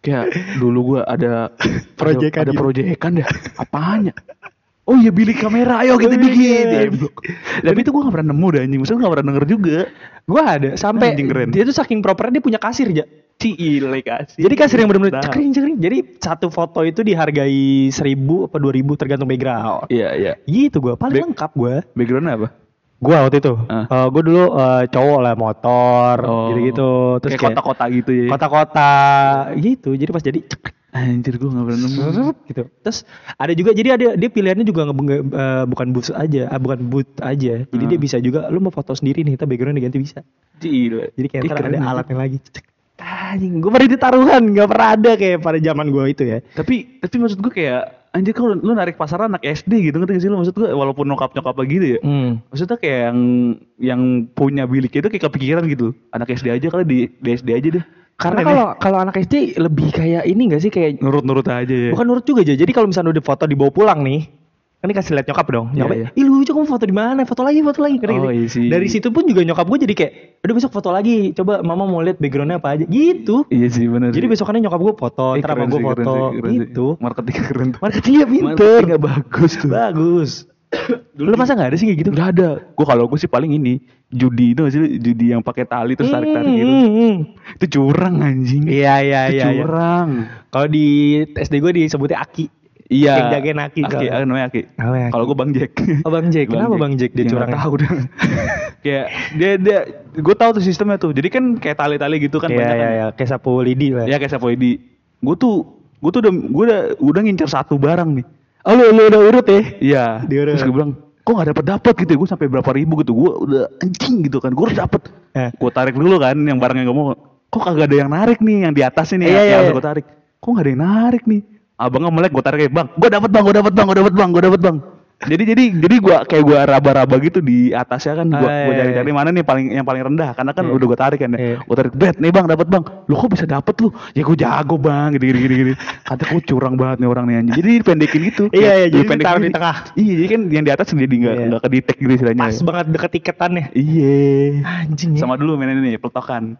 Speaker 2: kayak dulu gua ada [LAUGHS]
Speaker 1: Proyekan
Speaker 2: ada, ada
Speaker 1: gitu.
Speaker 2: proyekan dah. Apanya? Oh iya bilik kamera, ayo kita
Speaker 1: Oh,
Speaker 2: bikin
Speaker 1: iya.
Speaker 2: Block. Tapi itu gua gak pernah nemu dah anjing. Maksudnya gak pernah denger juga.
Speaker 1: gue ada sampai
Speaker 2: Anjing keren.
Speaker 1: dia tuh saking propernya dia punya kasir ja
Speaker 2: Cile kasih.
Speaker 1: Jadi kasir yang benar-benar
Speaker 2: Nah.
Speaker 1: cekring cekring. Jadi satu foto itu dihargai seribu apa dua ribu tergantung background.
Speaker 2: Iya, iya.
Speaker 1: Gitu gue paling
Speaker 2: Back-
Speaker 1: lengkap gue.
Speaker 2: Backgroundnya apa?
Speaker 1: Gue waktu itu,
Speaker 2: Ah.
Speaker 1: gue dulu eh, cowok lah motor, gitu-gitu. Terus
Speaker 2: kayak kota-kota gitu ya.
Speaker 1: kota-kota gitu. Jadi pas jadi cekring,
Speaker 2: Anjir gua gak pernah nemu.
Speaker 1: gitu. Terus ada juga jadi ada dia pilihannya juga nge, eh, bukan booth aja, ah, bukan booth aja. Jadi
Speaker 2: Hmm.
Speaker 1: dia bisa juga lu mau foto sendiri nih, kita background diganti bisa.
Speaker 2: Cile.
Speaker 1: Jadi kayak ntar ada alatnya lagi. Cek. Anjing, gue pernah di taruhan, gak pernah ada kayak pada zaman gue itu ya.
Speaker 2: Tapi tapi maksud gue kayak anjir kalau lu narik pasaran anak SD gitu ngerti gak sih lu maksud gue walaupun nyokap-nyokap lagi gitu ya.
Speaker 1: Hmm.
Speaker 2: Maksudnya kayak yang yang punya bilik itu kayak kepikiran gitu. Anak SD aja kali di, di SD aja deh.
Speaker 1: Karena kalau kalau anak SD lebih kayak ini gak sih kayak
Speaker 2: nurut-nurut aja ya.
Speaker 1: bukan nurut juga aja. Jadi kalau misalnya udah foto dibawa pulang nih, kan dikasih lihat nyokap dong.
Speaker 2: Iya,
Speaker 1: Nyokap,
Speaker 2: iya.
Speaker 1: ih lucu kamu foto di mana? Foto lagi, foto lagi. Nggak
Speaker 2: Oh,
Speaker 1: sih?
Speaker 2: iya sih.
Speaker 1: Dari situ pun juga nyokap gue jadi kayak, udah besok foto lagi. Coba mama mau lihat backgroundnya apa aja. Gitu.
Speaker 2: Iya sih benar.
Speaker 1: Jadi besokannya nyokap gue foto,
Speaker 2: Eh, keren
Speaker 1: gue
Speaker 2: sih, keren
Speaker 1: foto.
Speaker 2: sih, keren sih.
Speaker 1: Gitu.
Speaker 2: Marketing [LAUGHS] keren tuh.
Speaker 1: Marketingnya pinter.
Speaker 2: Marketingnya bagus tuh.
Speaker 1: Bagus. [COUGHS] Lu masa gak ada sih kayak gitu?
Speaker 2: Gak ada. Gue kalau gue sih paling ini judi itu masih judi yang pakai tali terus tarik-tarik
Speaker 1: Hmm,
Speaker 2: gitu.
Speaker 1: hmm, hmm.
Speaker 2: Itu curang anjing.
Speaker 1: Iya, iya, iya. iya.
Speaker 2: curang.
Speaker 1: Kalau di SD gue disebutnya Aki.
Speaker 2: Iya.
Speaker 1: Yang jagain Aki.
Speaker 2: Aki, namanya Aki.
Speaker 1: Namanya Aki.
Speaker 2: Kalau gue Bang Jack.
Speaker 1: Oh Bang Jack, kenapa Bang Jack dia
Speaker 2: Ya,
Speaker 1: curangnya?
Speaker 2: tahu dah. [LAUGHS] kayak dia dia gue tahu tuh sistemnya tuh. Jadi kan kayak tali-tali gitu kan
Speaker 1: Iya,
Speaker 2: banyak
Speaker 1: iya,
Speaker 2: kan.
Speaker 1: iya. Kayak sapu lidi lah.
Speaker 2: Ya kayak Sapoidi. Gue tuh gue tuh udah gue udah udah ngincer satu barang nih.
Speaker 1: Oh lu, lu udah urut ya?
Speaker 2: Iya.
Speaker 1: Diurut.
Speaker 2: Terus gue bilang, kok gak dapet dapet gitu ya? Gue sampai berapa ribu gitu. Gue udah anjing gitu kan. Gue harus dapet.
Speaker 1: Eh.
Speaker 2: Gue tarik dulu kan yang barang yang gue mau. Kok kagak ada yang narik nih yang di atas ini
Speaker 1: Iya,
Speaker 2: yang
Speaker 1: iya,
Speaker 2: harus
Speaker 1: iya.
Speaker 2: gue tarik. Kok gak ada yang narik nih? Abangnya melek gue tarik bang. Gue dapet bang, gue dapet bang, gue dapet bang, gue dapet bang. Jadi jadi jadi gue kayak gue raba-raba gitu di atasnya kan gue
Speaker 1: Ah,
Speaker 2: gue
Speaker 1: iya,
Speaker 2: cari-cari mana nih paling yang paling rendah karena kan
Speaker 1: Iya.
Speaker 2: udah gue tarik kan
Speaker 1: Iya.
Speaker 2: ya. Gue tarik bet nih bang dapat bang. Lu kok bisa dapet lu? Ya gue jago bang gini gini gini gini. Kata gue curang banget nih orang nih anjing. Jadi dipendekin gitu.
Speaker 1: Iya, iya, jadi ditaruh di tengah.
Speaker 2: Iya, jadi kan yang di atas jadi nggak
Speaker 1: Iya.
Speaker 2: nggak kedetek gitu istilahnya.
Speaker 1: Pas banget deket tiketannya.
Speaker 2: Iya.
Speaker 1: Anjing ya.
Speaker 2: Sama dulu mainan ini peletokan.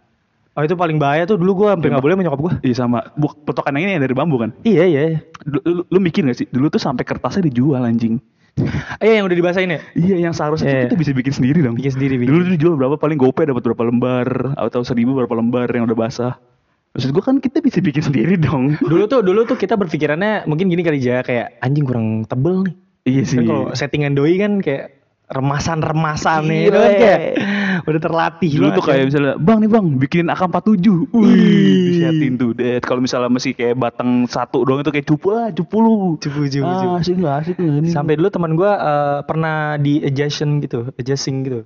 Speaker 1: Oh itu paling bahaya tuh dulu gue sampai nggak boleh menyokap gue.
Speaker 2: Iya sama. Buk, yang ini yang dari bambu kan.
Speaker 1: Iya iya.
Speaker 2: Lu, lu, lu mikir gak sih? Dulu tuh sampai kertasnya dijual anjing. [LAUGHS]
Speaker 1: Iya yang udah dibasahin ya.
Speaker 2: Iya, yang seharusnya tuh
Speaker 1: Iya.
Speaker 2: kita bisa bikin sendiri dong.
Speaker 1: Bikin sendiri, bikin.
Speaker 2: Dulu tuh dijual berapa paling gopay dapat berapa lembar atau seribu berapa lembar yang udah basah. Maksud gua kan kita bisa bikin sendiri dong. [LAUGHS]
Speaker 1: Dulu tuh dulu tuh kita berpikirannya mungkin gini kali aja kayak anjing kurang tebel nih.
Speaker 2: iya sih.
Speaker 1: Kan kalau settingan doi kan kayak remasan-remasan nih
Speaker 2: Iya.
Speaker 1: itu kan kayak Udah terlatih
Speaker 2: Dulu tuh kayak
Speaker 1: ya.
Speaker 2: misalnya, bang nih bang, bikinin AK47. Wih,
Speaker 1: Ih.
Speaker 2: disiatin tuh. Det. Kalau misalnya masih kayak batang satu doang itu kayak cupu lah, cupu lu.
Speaker 1: Cupu, cupu,
Speaker 2: ah,
Speaker 1: cupu.
Speaker 2: asik gak asik ini.
Speaker 1: Sampai dulu teman gua eh, pernah di adjusting gitu, adjusting gitu.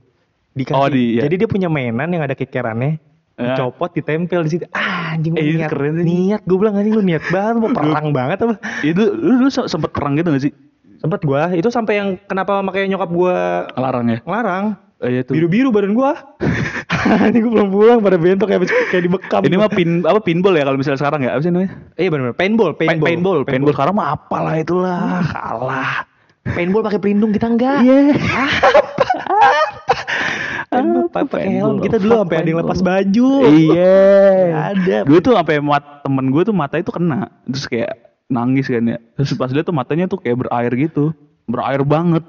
Speaker 1: Dikasih.
Speaker 2: Oh, di- iya.
Speaker 1: Jadi dia punya mainan yang ada kekerannya.
Speaker 2: Ya.
Speaker 1: Dicopot, ditempel di situ. Ah, anjing
Speaker 2: Eh,
Speaker 1: niat.
Speaker 2: keren sih.
Speaker 1: niat gue bilang anjing lu niat banget mau perang banget apa?
Speaker 2: itu lu, lu se- sempet perang gitu gak sih?
Speaker 1: Sempet gua itu sampai yang kenapa makanya nyokap gua
Speaker 2: Larang ya?
Speaker 1: ngelarang.
Speaker 2: Eh, iya tuh.
Speaker 1: Biru-biru badan gua. [LAUGHS] Ini gua belum pulang pada bentok kayak kayak dibekam.
Speaker 2: Ini mah pin apa pinball ya kalau misalnya sekarang ya? Apa sih namanya?
Speaker 1: Iya benar paintball,
Speaker 2: Paintball.
Speaker 1: paintball,
Speaker 2: Paintball. Paintball sekarang mah apalah itulah. Kalah.
Speaker 1: Paintball pakai pelindung kita enggak.
Speaker 2: Iya. [LAUGHS]
Speaker 1: Paintball pa- pakai helm kita dulu sampai ada yang lepas baju.
Speaker 2: Iya.
Speaker 1: Ada.
Speaker 2: Gue tuh sampai mat temen gue tuh mata itu kena. Terus kayak nangis kan ya. Terus pas lihat tuh matanya tuh kayak berair gitu. Berair banget.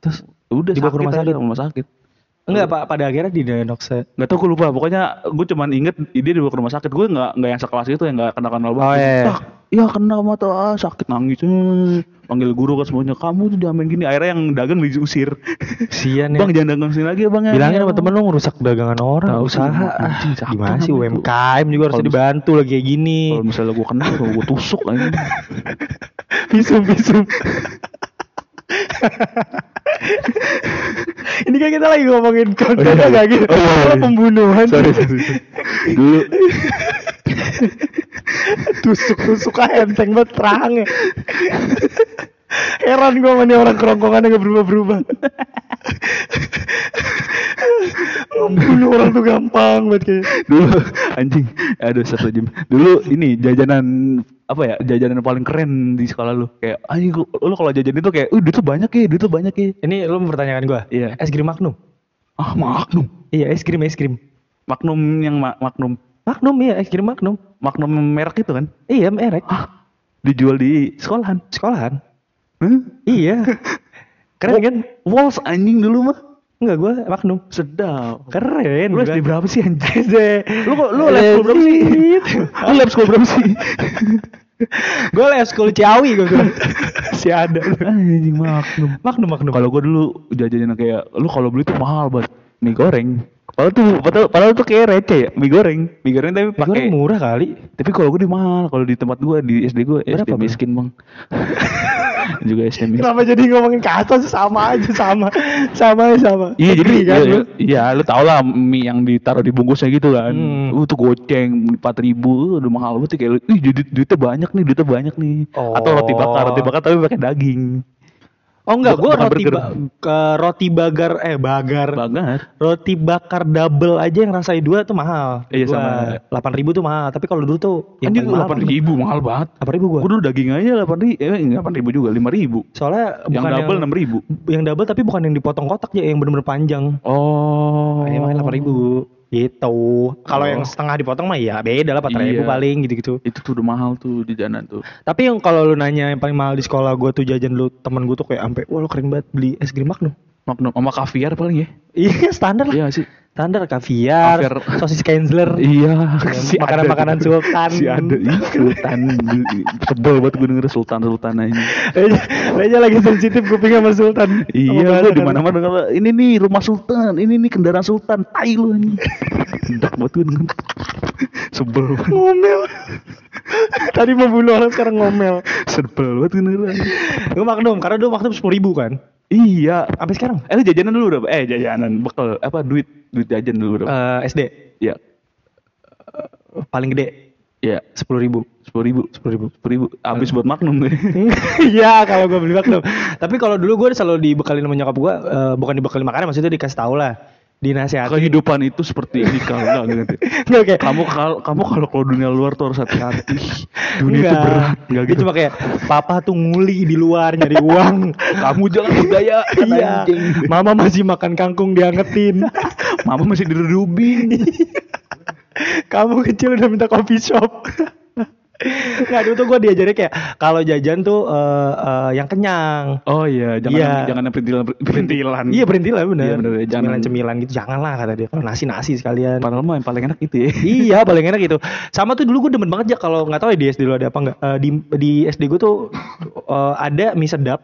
Speaker 2: Terus udah
Speaker 1: Dibawa ke rumah sakit?
Speaker 2: rumah sakit.
Speaker 1: Enggak, Pak, pada akhirnya di diagnosa.
Speaker 2: Gak tau gue lupa. Pokoknya gue cuman inget dia dibawa ke rumah sakit. Gue nggak nggak yang sekelas itu yang nggak kenal kenal banget.
Speaker 1: Oh, iya, iya.
Speaker 2: Tak, ya kena mata ah, sakit nangis. Hmm. Panggil guru kan semuanya. Kamu tuh main gini. Akhirnya yang dagang diusir.
Speaker 1: Sian [LAUGHS] ya.
Speaker 2: bang jangan dagang sini lagi ya bang ya.
Speaker 1: Bilangin sama temen lu ngerusak dagangan orang,
Speaker 2: Tahu
Speaker 1: usaha. Ah, gimana sih. UMKM juga harus dibantu lagi kayak gini.
Speaker 2: Kalau misalnya gue kena, gue tusuk aja. [LAUGHS]
Speaker 1: Visum, visum. [LAUGHS] Ini kan kita lagi ngomongin kontennya
Speaker 2: iya.
Speaker 1: gak gitu.
Speaker 2: Oh, iya, iya.
Speaker 1: Pembunuhan.
Speaker 2: sorry, sorry. Dulu
Speaker 1: Tusuk-tusuk enteng banget terang ya. Heran gue sama nih orang kerongkongannya gak berubah-berubah. Membunuh orang tuh gampang banget kayak.
Speaker 2: dulu anjing aduh satu jam dulu ini jajanan apa ya jajanan paling keren di sekolah lu kayak anjing gua- lu kalau jajan itu kayak uh duit tuh banyak ya duit tuh banyak ya
Speaker 1: Ini lu mempertanyakan gue.
Speaker 2: Iya.
Speaker 1: Es krim Magnum.
Speaker 2: ah magnum
Speaker 1: Iya es krim es krim.
Speaker 2: magnum yang ma- magnum
Speaker 1: Magnum iya es krim Magnum.
Speaker 2: magnum merek itu kan
Speaker 1: Iya merek.
Speaker 2: ah dijual di sekolahan
Speaker 1: Sekolahan.
Speaker 2: Hah?
Speaker 1: Iya. [LAUGHS] Keren kan?
Speaker 2: Walls anjing dulu mah
Speaker 1: Enggak gue Magnum.
Speaker 2: sedap
Speaker 1: Keren.
Speaker 2: lu SD berapa sih anjing
Speaker 1: Lu kok
Speaker 2: lu lab school berapa sih lu lab school berapa sih [LAUGHS]
Speaker 1: gue les school Ciawi gue bilang. [LAUGHS] si ada.
Speaker 2: anjing magnum
Speaker 1: Magnum Magnum.
Speaker 2: Kalau gue dulu jajanin kayak lu kalau beli tuh mahal banget mie goreng. Padahal tuh padahal, padahal tuh kayak receh ya mie goreng. Mie goreng tapi pakai
Speaker 1: goreng murah kali.
Speaker 2: tapi kalau gue di mahal kalau di tempat gue di SD gue SD
Speaker 1: Berapa,
Speaker 2: miskin bang. [LAUGHS] juga miskin.
Speaker 1: Kenapa jadi ngomongin ke atas sama aja sama sama sama.
Speaker 2: Iya jadi
Speaker 1: kan
Speaker 2: iya,
Speaker 1: lu.
Speaker 2: iya lu tau lah mie yang ditaruh di bungkusnya gitu kan.
Speaker 1: Hmm.
Speaker 2: Uh tuh goceng empat ribu udah mahal banget kayak ih duit, duitnya banyak nih duitnya banyak nih. Atau roti bakar roti bakar tapi pakai daging.
Speaker 1: Oh enggak, gue roti ba ke roti bagar eh bagar.
Speaker 2: Banget.
Speaker 1: Roti bakar double aja yang rasanya dua tuh mahal.
Speaker 2: Iya, sama.
Speaker 1: Delapan ribu tuh mahal. Tapi kalau dulu tuh yang mahal
Speaker 2: delapan ribu mahal banget.
Speaker 1: Delapan ribu gue.
Speaker 2: Gue dulu daging aja delapan ribu, eh delapan ribu juga lima ribu.
Speaker 1: Soalnya
Speaker 2: Yang
Speaker 1: bukan
Speaker 2: double enam ribu.
Speaker 1: yang double tapi bukan yang dipotong kotak ya, yang bener-bener panjang.
Speaker 2: Oh.
Speaker 1: Iya makanya delapan ribu. Gitu. Kalau yang setengah dipotong mah ya beda lah empat ribu
Speaker 2: Iya.
Speaker 1: paling gitu-gitu.
Speaker 2: Itu tuh udah mahal tuh di jalan tuh.
Speaker 1: Tapi yang kalau lu nanya yang paling mahal di sekolah gue tuh jajan lu temen gue tuh kayak sampai wah lu keren banget beli es krim Magnum.
Speaker 2: Magnum sama kaviar paling ya.
Speaker 1: Iya standar lah.
Speaker 2: Iya sih.
Speaker 1: Standar kaviar,
Speaker 2: Kaviar.
Speaker 1: sosis Kenzler.
Speaker 2: Iya.
Speaker 1: makanan-makanan
Speaker 2: tuh.
Speaker 1: sultan.
Speaker 2: Si ada. Sultan. Sebel banget gue denger sultan sultan aja.
Speaker 1: Kayaknya lagi sensitif kuping sama Sultan.
Speaker 2: Iya, gue di mana mana denger ini nih rumah sultan, ini nih kendaraan sultan, tai lu anjing. Dak banget gue denger. Sebel banget.
Speaker 1: Ngomel. Tadi mau bunuh orang sekarang ngomel.
Speaker 2: Sebel banget gue denger.
Speaker 1: Gue Magnum, karena dulu Magnum sepuluh ribu kan.
Speaker 2: Iya.
Speaker 1: Sampai sekarang.
Speaker 2: Eh lu jajanan dulu berapa? Eh jajanan bekal apa duit duit jajan dulu berapa?
Speaker 1: Eh, SD
Speaker 2: Iya.
Speaker 1: paling gede
Speaker 2: Iya.
Speaker 1: sepuluh ribu.
Speaker 2: Sepuluh ribu. Sepuluh ribu. Sepuluh ribu. Habis buat magnum gue. [LAUGHS] [LAUGHS]
Speaker 1: Iya kalau gue beli Magnum. Tapi kalau dulu gue selalu dibekalin sama nyokap gue, eh, bukan dibekalin makanan, maksudnya dikasih tau lah, dinasihatin.
Speaker 2: Kehidupan itu seperti ini kalau enggak gitu.
Speaker 1: Nggak kayak
Speaker 2: Kamu kalau kamu kalau keluar dunia luar tuh harus hati-hati. Dunia itu
Speaker 1: Enggak.
Speaker 2: berat, enggak
Speaker 1: Dia
Speaker 2: gitu.
Speaker 1: cuma kayak papa tuh nguli di luar nyari [LAUGHS] uang.
Speaker 2: Kamu jangan [LAUGHS] kata
Speaker 1: iya. Mama masih makan kangkung diangetin. [LAUGHS]
Speaker 2: Mama masih dirudubing.
Speaker 1: Kamu kecil udah minta coffee shop. Nggak dulu tuh gue diajarin kayak kalau jajan tuh eh, eh, yang kenyang.
Speaker 2: Oh iya, jangan
Speaker 1: Iya.
Speaker 2: jangan perintilan perintilan.
Speaker 1: Iya berintilan bener.
Speaker 2: Iya, bener, jangan-
Speaker 1: Cemilan-cemilan gitu janganlah kata dia. Kalau nasi nasi sekalian.
Speaker 2: Padahal mah yang paling enak itu ya.
Speaker 1: iya paling enak gitu. Sama tuh dulu gue demen banget ya kalau nggak tahu ya di SD dulu ada apa nggak. Eh, di di SD gue tuh eh, ada mie sedap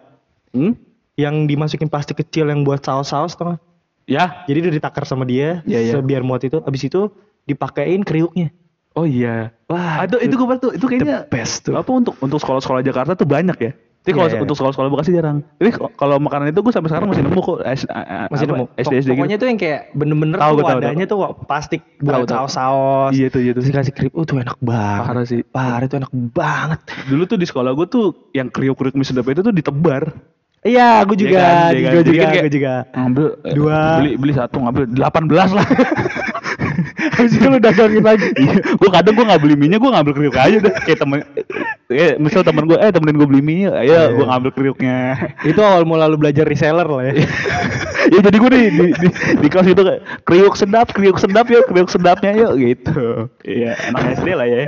Speaker 2: Hmm?
Speaker 1: yang dimasukin plastik kecil yang buat saus-saus nggak?
Speaker 2: Ya.
Speaker 1: Jadi udah ditakar sama dia,
Speaker 2: Iya, iya.
Speaker 1: biar muat itu. Abis itu dipakein kriuknya.
Speaker 2: Oh iya.
Speaker 1: Wah,
Speaker 2: Ah, itu itu gue tuh itu kayaknya
Speaker 1: the best tuh.
Speaker 2: apa untuk untuk sekolah-sekolah Jakarta tuh banyak ya. Tapi kalau
Speaker 1: Iya, iya.
Speaker 2: untuk sekolah-sekolah Bekasi jarang. Tapi kalau makanan itu gue sampai sekarang masih nemu kok. S- a- a-
Speaker 1: Masih
Speaker 2: apa,
Speaker 1: nemu.
Speaker 2: SD SD
Speaker 1: Pokoknya
Speaker 2: gitu.
Speaker 1: tuh yang kayak bener-bener
Speaker 2: Tahu,
Speaker 1: tuh
Speaker 2: tahu,
Speaker 1: wadahnya tuh plastik buat
Speaker 2: Tahu, tahu.
Speaker 1: saus-saus.
Speaker 2: Iya tuh, iya tuh.
Speaker 1: Dikasih kriuk, oh tuh enak banget.
Speaker 2: Parah sih.
Speaker 1: Parah itu enak banget.
Speaker 2: Dulu tuh di sekolah gue tuh yang kriuk-kriuk mie sedap itu tuh ditebar.
Speaker 1: Iya, gue juga,
Speaker 2: Iya kan, iya kan?
Speaker 1: gue juga,
Speaker 2: kan
Speaker 1: gue juga.
Speaker 2: Ngambil eh,
Speaker 1: Dua.
Speaker 2: beli beli satu ngambil 18 lah. [LAUGHS]
Speaker 1: Habis itu lu dagangin lagi. [LAUGHS]
Speaker 2: Iya, gue kadang gue nggak beli mie-nya, gue ngambil kriuk aja deh. Kayak temen, eh, misal temen gue, eh temenin gue beli mie, ayo
Speaker 1: Iya.
Speaker 2: gue ngambil kriuknya.
Speaker 1: itu awal mula lu belajar reseller lah ya. [LAUGHS]
Speaker 2: ya jadi gue di, di, di, di kelas itu kayak kriuk sedap, kriuk sedap yuk, kriuk sedapnya yuk gitu. Iya, anak SD lah ya.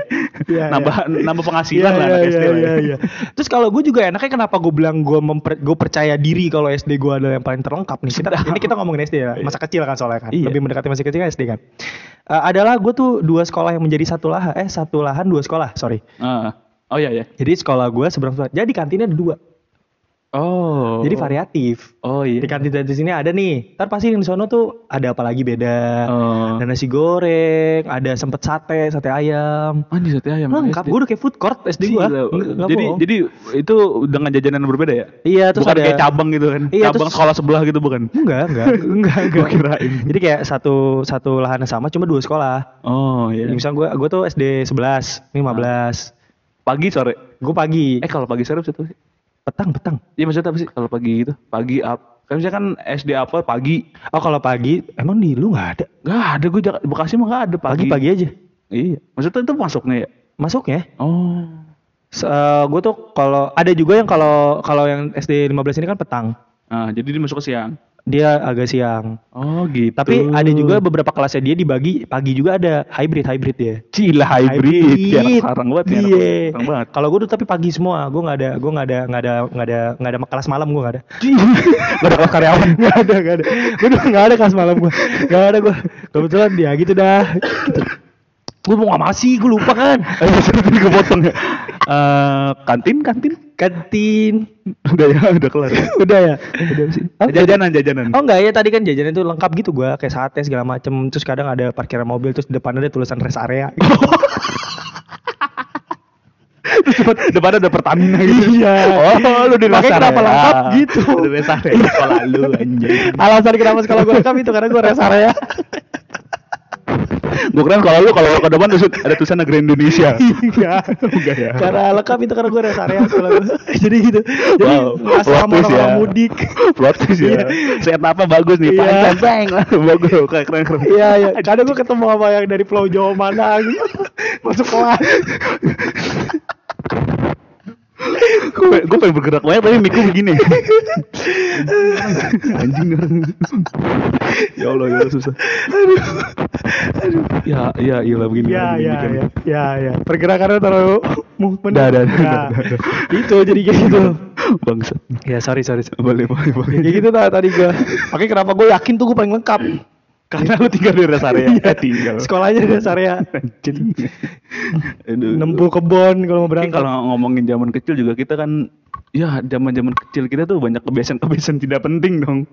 Speaker 1: Iya,
Speaker 2: nambah nambah penghasilan lah anak SD lah ya.
Speaker 1: iya. Terus kalau gue juga enaknya kenapa gue bilang gue memper, gue percaya diri kalau SD gue adalah yang paling terlengkap nih. Kita, ini kita ngomongin SD ya, masa kecil kan soalnya kan.
Speaker 2: Iya.
Speaker 1: Lebih mendekati masih kecil kan SD kan. Eh, adalah gue tuh dua sekolah yang menjadi satu lahan, eh satu lahan dua sekolah, sorry.
Speaker 2: Ah. Oh iya ya.
Speaker 1: Jadi sekolah gue seberang seberang. Jadi kantinnya ada dua.
Speaker 2: Oh.
Speaker 1: Jadi variatif.
Speaker 2: Oh iya.
Speaker 1: Di kantin di sini ada nih. Ntar pasti yang di sono tuh ada apa lagi beda.
Speaker 2: Oh.
Speaker 1: Ada nasi goreng, ada sempet sate, sate ayam.
Speaker 2: Anjir sate ayam.
Speaker 1: Lengkap, gue udah kayak food court SD gue.
Speaker 2: Jadi jadi itu dengan jajanan berbeda ya?
Speaker 1: Iya, terus
Speaker 2: bukan
Speaker 1: ada-
Speaker 2: kayak cabang gitu kan?
Speaker 1: Iya,
Speaker 2: cabang
Speaker 1: terus-
Speaker 2: sekolah sebelah gitu bukan?
Speaker 1: Enggak, enggak, [LAUGHS] enggak, enggak.
Speaker 2: Kirain.
Speaker 1: Jadi kayak satu satu lahan yang sama cuma dua sekolah.
Speaker 2: Oh iya.
Speaker 1: Jadi misal gue gue tuh SD 11, ini 15.
Speaker 2: Pagi sore.
Speaker 1: Gue pagi.
Speaker 2: Eh kalau pagi sore sih?
Speaker 1: Petang, petang.
Speaker 2: Iya maksudnya apa sih kalau pagi gitu? Pagi up. Kan misalnya kan SD apa pagi?
Speaker 1: Oh, kalau pagi emang di lu nggak ada.
Speaker 2: Gak ada gue Bekasi mah gak ada pagi.
Speaker 1: Pagi-pagi aja.
Speaker 2: Iya. Maksudnya itu masuknya ya?
Speaker 1: Masuknya.
Speaker 2: Oh.
Speaker 1: gue tuh kalau ada juga yang kalau kalau yang SD 15 ini kan petang.
Speaker 2: Nah, jadi dia masuk ke siang.
Speaker 1: Dia agak siang.
Speaker 2: Oh gitu.
Speaker 1: Tapi ada juga beberapa kelasnya dia dibagi pagi juga ada hybrid hybrid ya.
Speaker 2: Cila hybrid. Ya, anak sarang banget ya. anak
Speaker 1: Iya.
Speaker 2: sarang banget.
Speaker 1: Kalau gue tuh tapi pagi semua. Gue nggak ada, gue nggak ada, nggak ada, nggak ada, nggak ada kelas malam gue nggak ada. [LAUGHS] Gak ada kelas karyawan. Gak ada, gak ada. Gue tuh nggak ada kelas malam gue. Gak ada gue. Kebetulan dia gitu dah. Gitu. Gue mau nggak masih, gue lupa kan.
Speaker 2: Eh, tadi kepotong ya. Eh, kantin, kantin.
Speaker 1: Kantin. [LAUGHS]
Speaker 2: Udah ya, udah kelar. [LAUGHS]
Speaker 1: Udah ya. Udah sih. Apa?
Speaker 2: Jajanan, jajanan.
Speaker 1: Oh enggak ya tadi kan jajanan itu lengkap gitu gua kayak sate segala macem terus kadang ada parkiran mobil terus di depannya ada tulisan rest area. [LAUGHS]
Speaker 2: Terus depan, depan ada Pertamina gitu.
Speaker 1: Iya.
Speaker 2: Oh, lu di
Speaker 1: Makanya kenapa
Speaker 2: area.
Speaker 1: lengkap gitu.
Speaker 2: Lu di rest area sekolah lu anjing.
Speaker 1: Alasan kenapa sekolah gua lengkap itu karena gua rest area.
Speaker 2: Gua kira kalau lu kalau ke depan terus ada tulisan negeri Indonesia.
Speaker 1: Enggak. [LAUGHS]
Speaker 2: Enggak ya.
Speaker 1: Karena lengkap itu karena gua rest area sekolah. [LAUGHS] Jadi gitu. Jadi
Speaker 2: Wow,
Speaker 1: pas
Speaker 2: plot
Speaker 1: sama
Speaker 2: twist
Speaker 1: orang
Speaker 2: ya.
Speaker 1: mudik.
Speaker 2: Plot twist ya. Set apa bagus nih,
Speaker 1: Iya.
Speaker 2: panjang bang. [LAUGHS] Bagus, keren keren. keren.
Speaker 1: Iya iya. Kadang gua ketemu sama yang dari Pulau Jawa mana gitu. Masuk kelas.
Speaker 2: Gue gue pengen bergerak banyak tapi mikro begini. [LAUGHS] Anjing ya Allah, ya Allah susah. Ya, ya, iya lah begini.
Speaker 1: Ya
Speaker 2: begini
Speaker 1: ya
Speaker 2: kan.
Speaker 1: ya ya ya. Pergerakannya terlalu movement.
Speaker 2: Dah, dah, dah,
Speaker 1: Nah. Itu jadi kayak gitu.
Speaker 2: Bangsat.
Speaker 1: Ya sorry sorry. sorry.
Speaker 2: Boleh, boleh, boleh.
Speaker 1: Kayak gitu tadi gua. Makanya kenapa gue yakin tuh gue paling lengkap.
Speaker 2: Karena lu tinggal di rest area. [LAUGHS]
Speaker 1: Iya.
Speaker 2: tinggal.
Speaker 1: Sekolahnya di rest area. [LAUGHS] Nempuh kebon kalau mau berangkat.
Speaker 2: kalau ngomongin zaman kecil juga kita kan ya zaman-zaman kecil kita tuh banyak kebiasaan-kebiasaan [LAUGHS] tidak penting dong.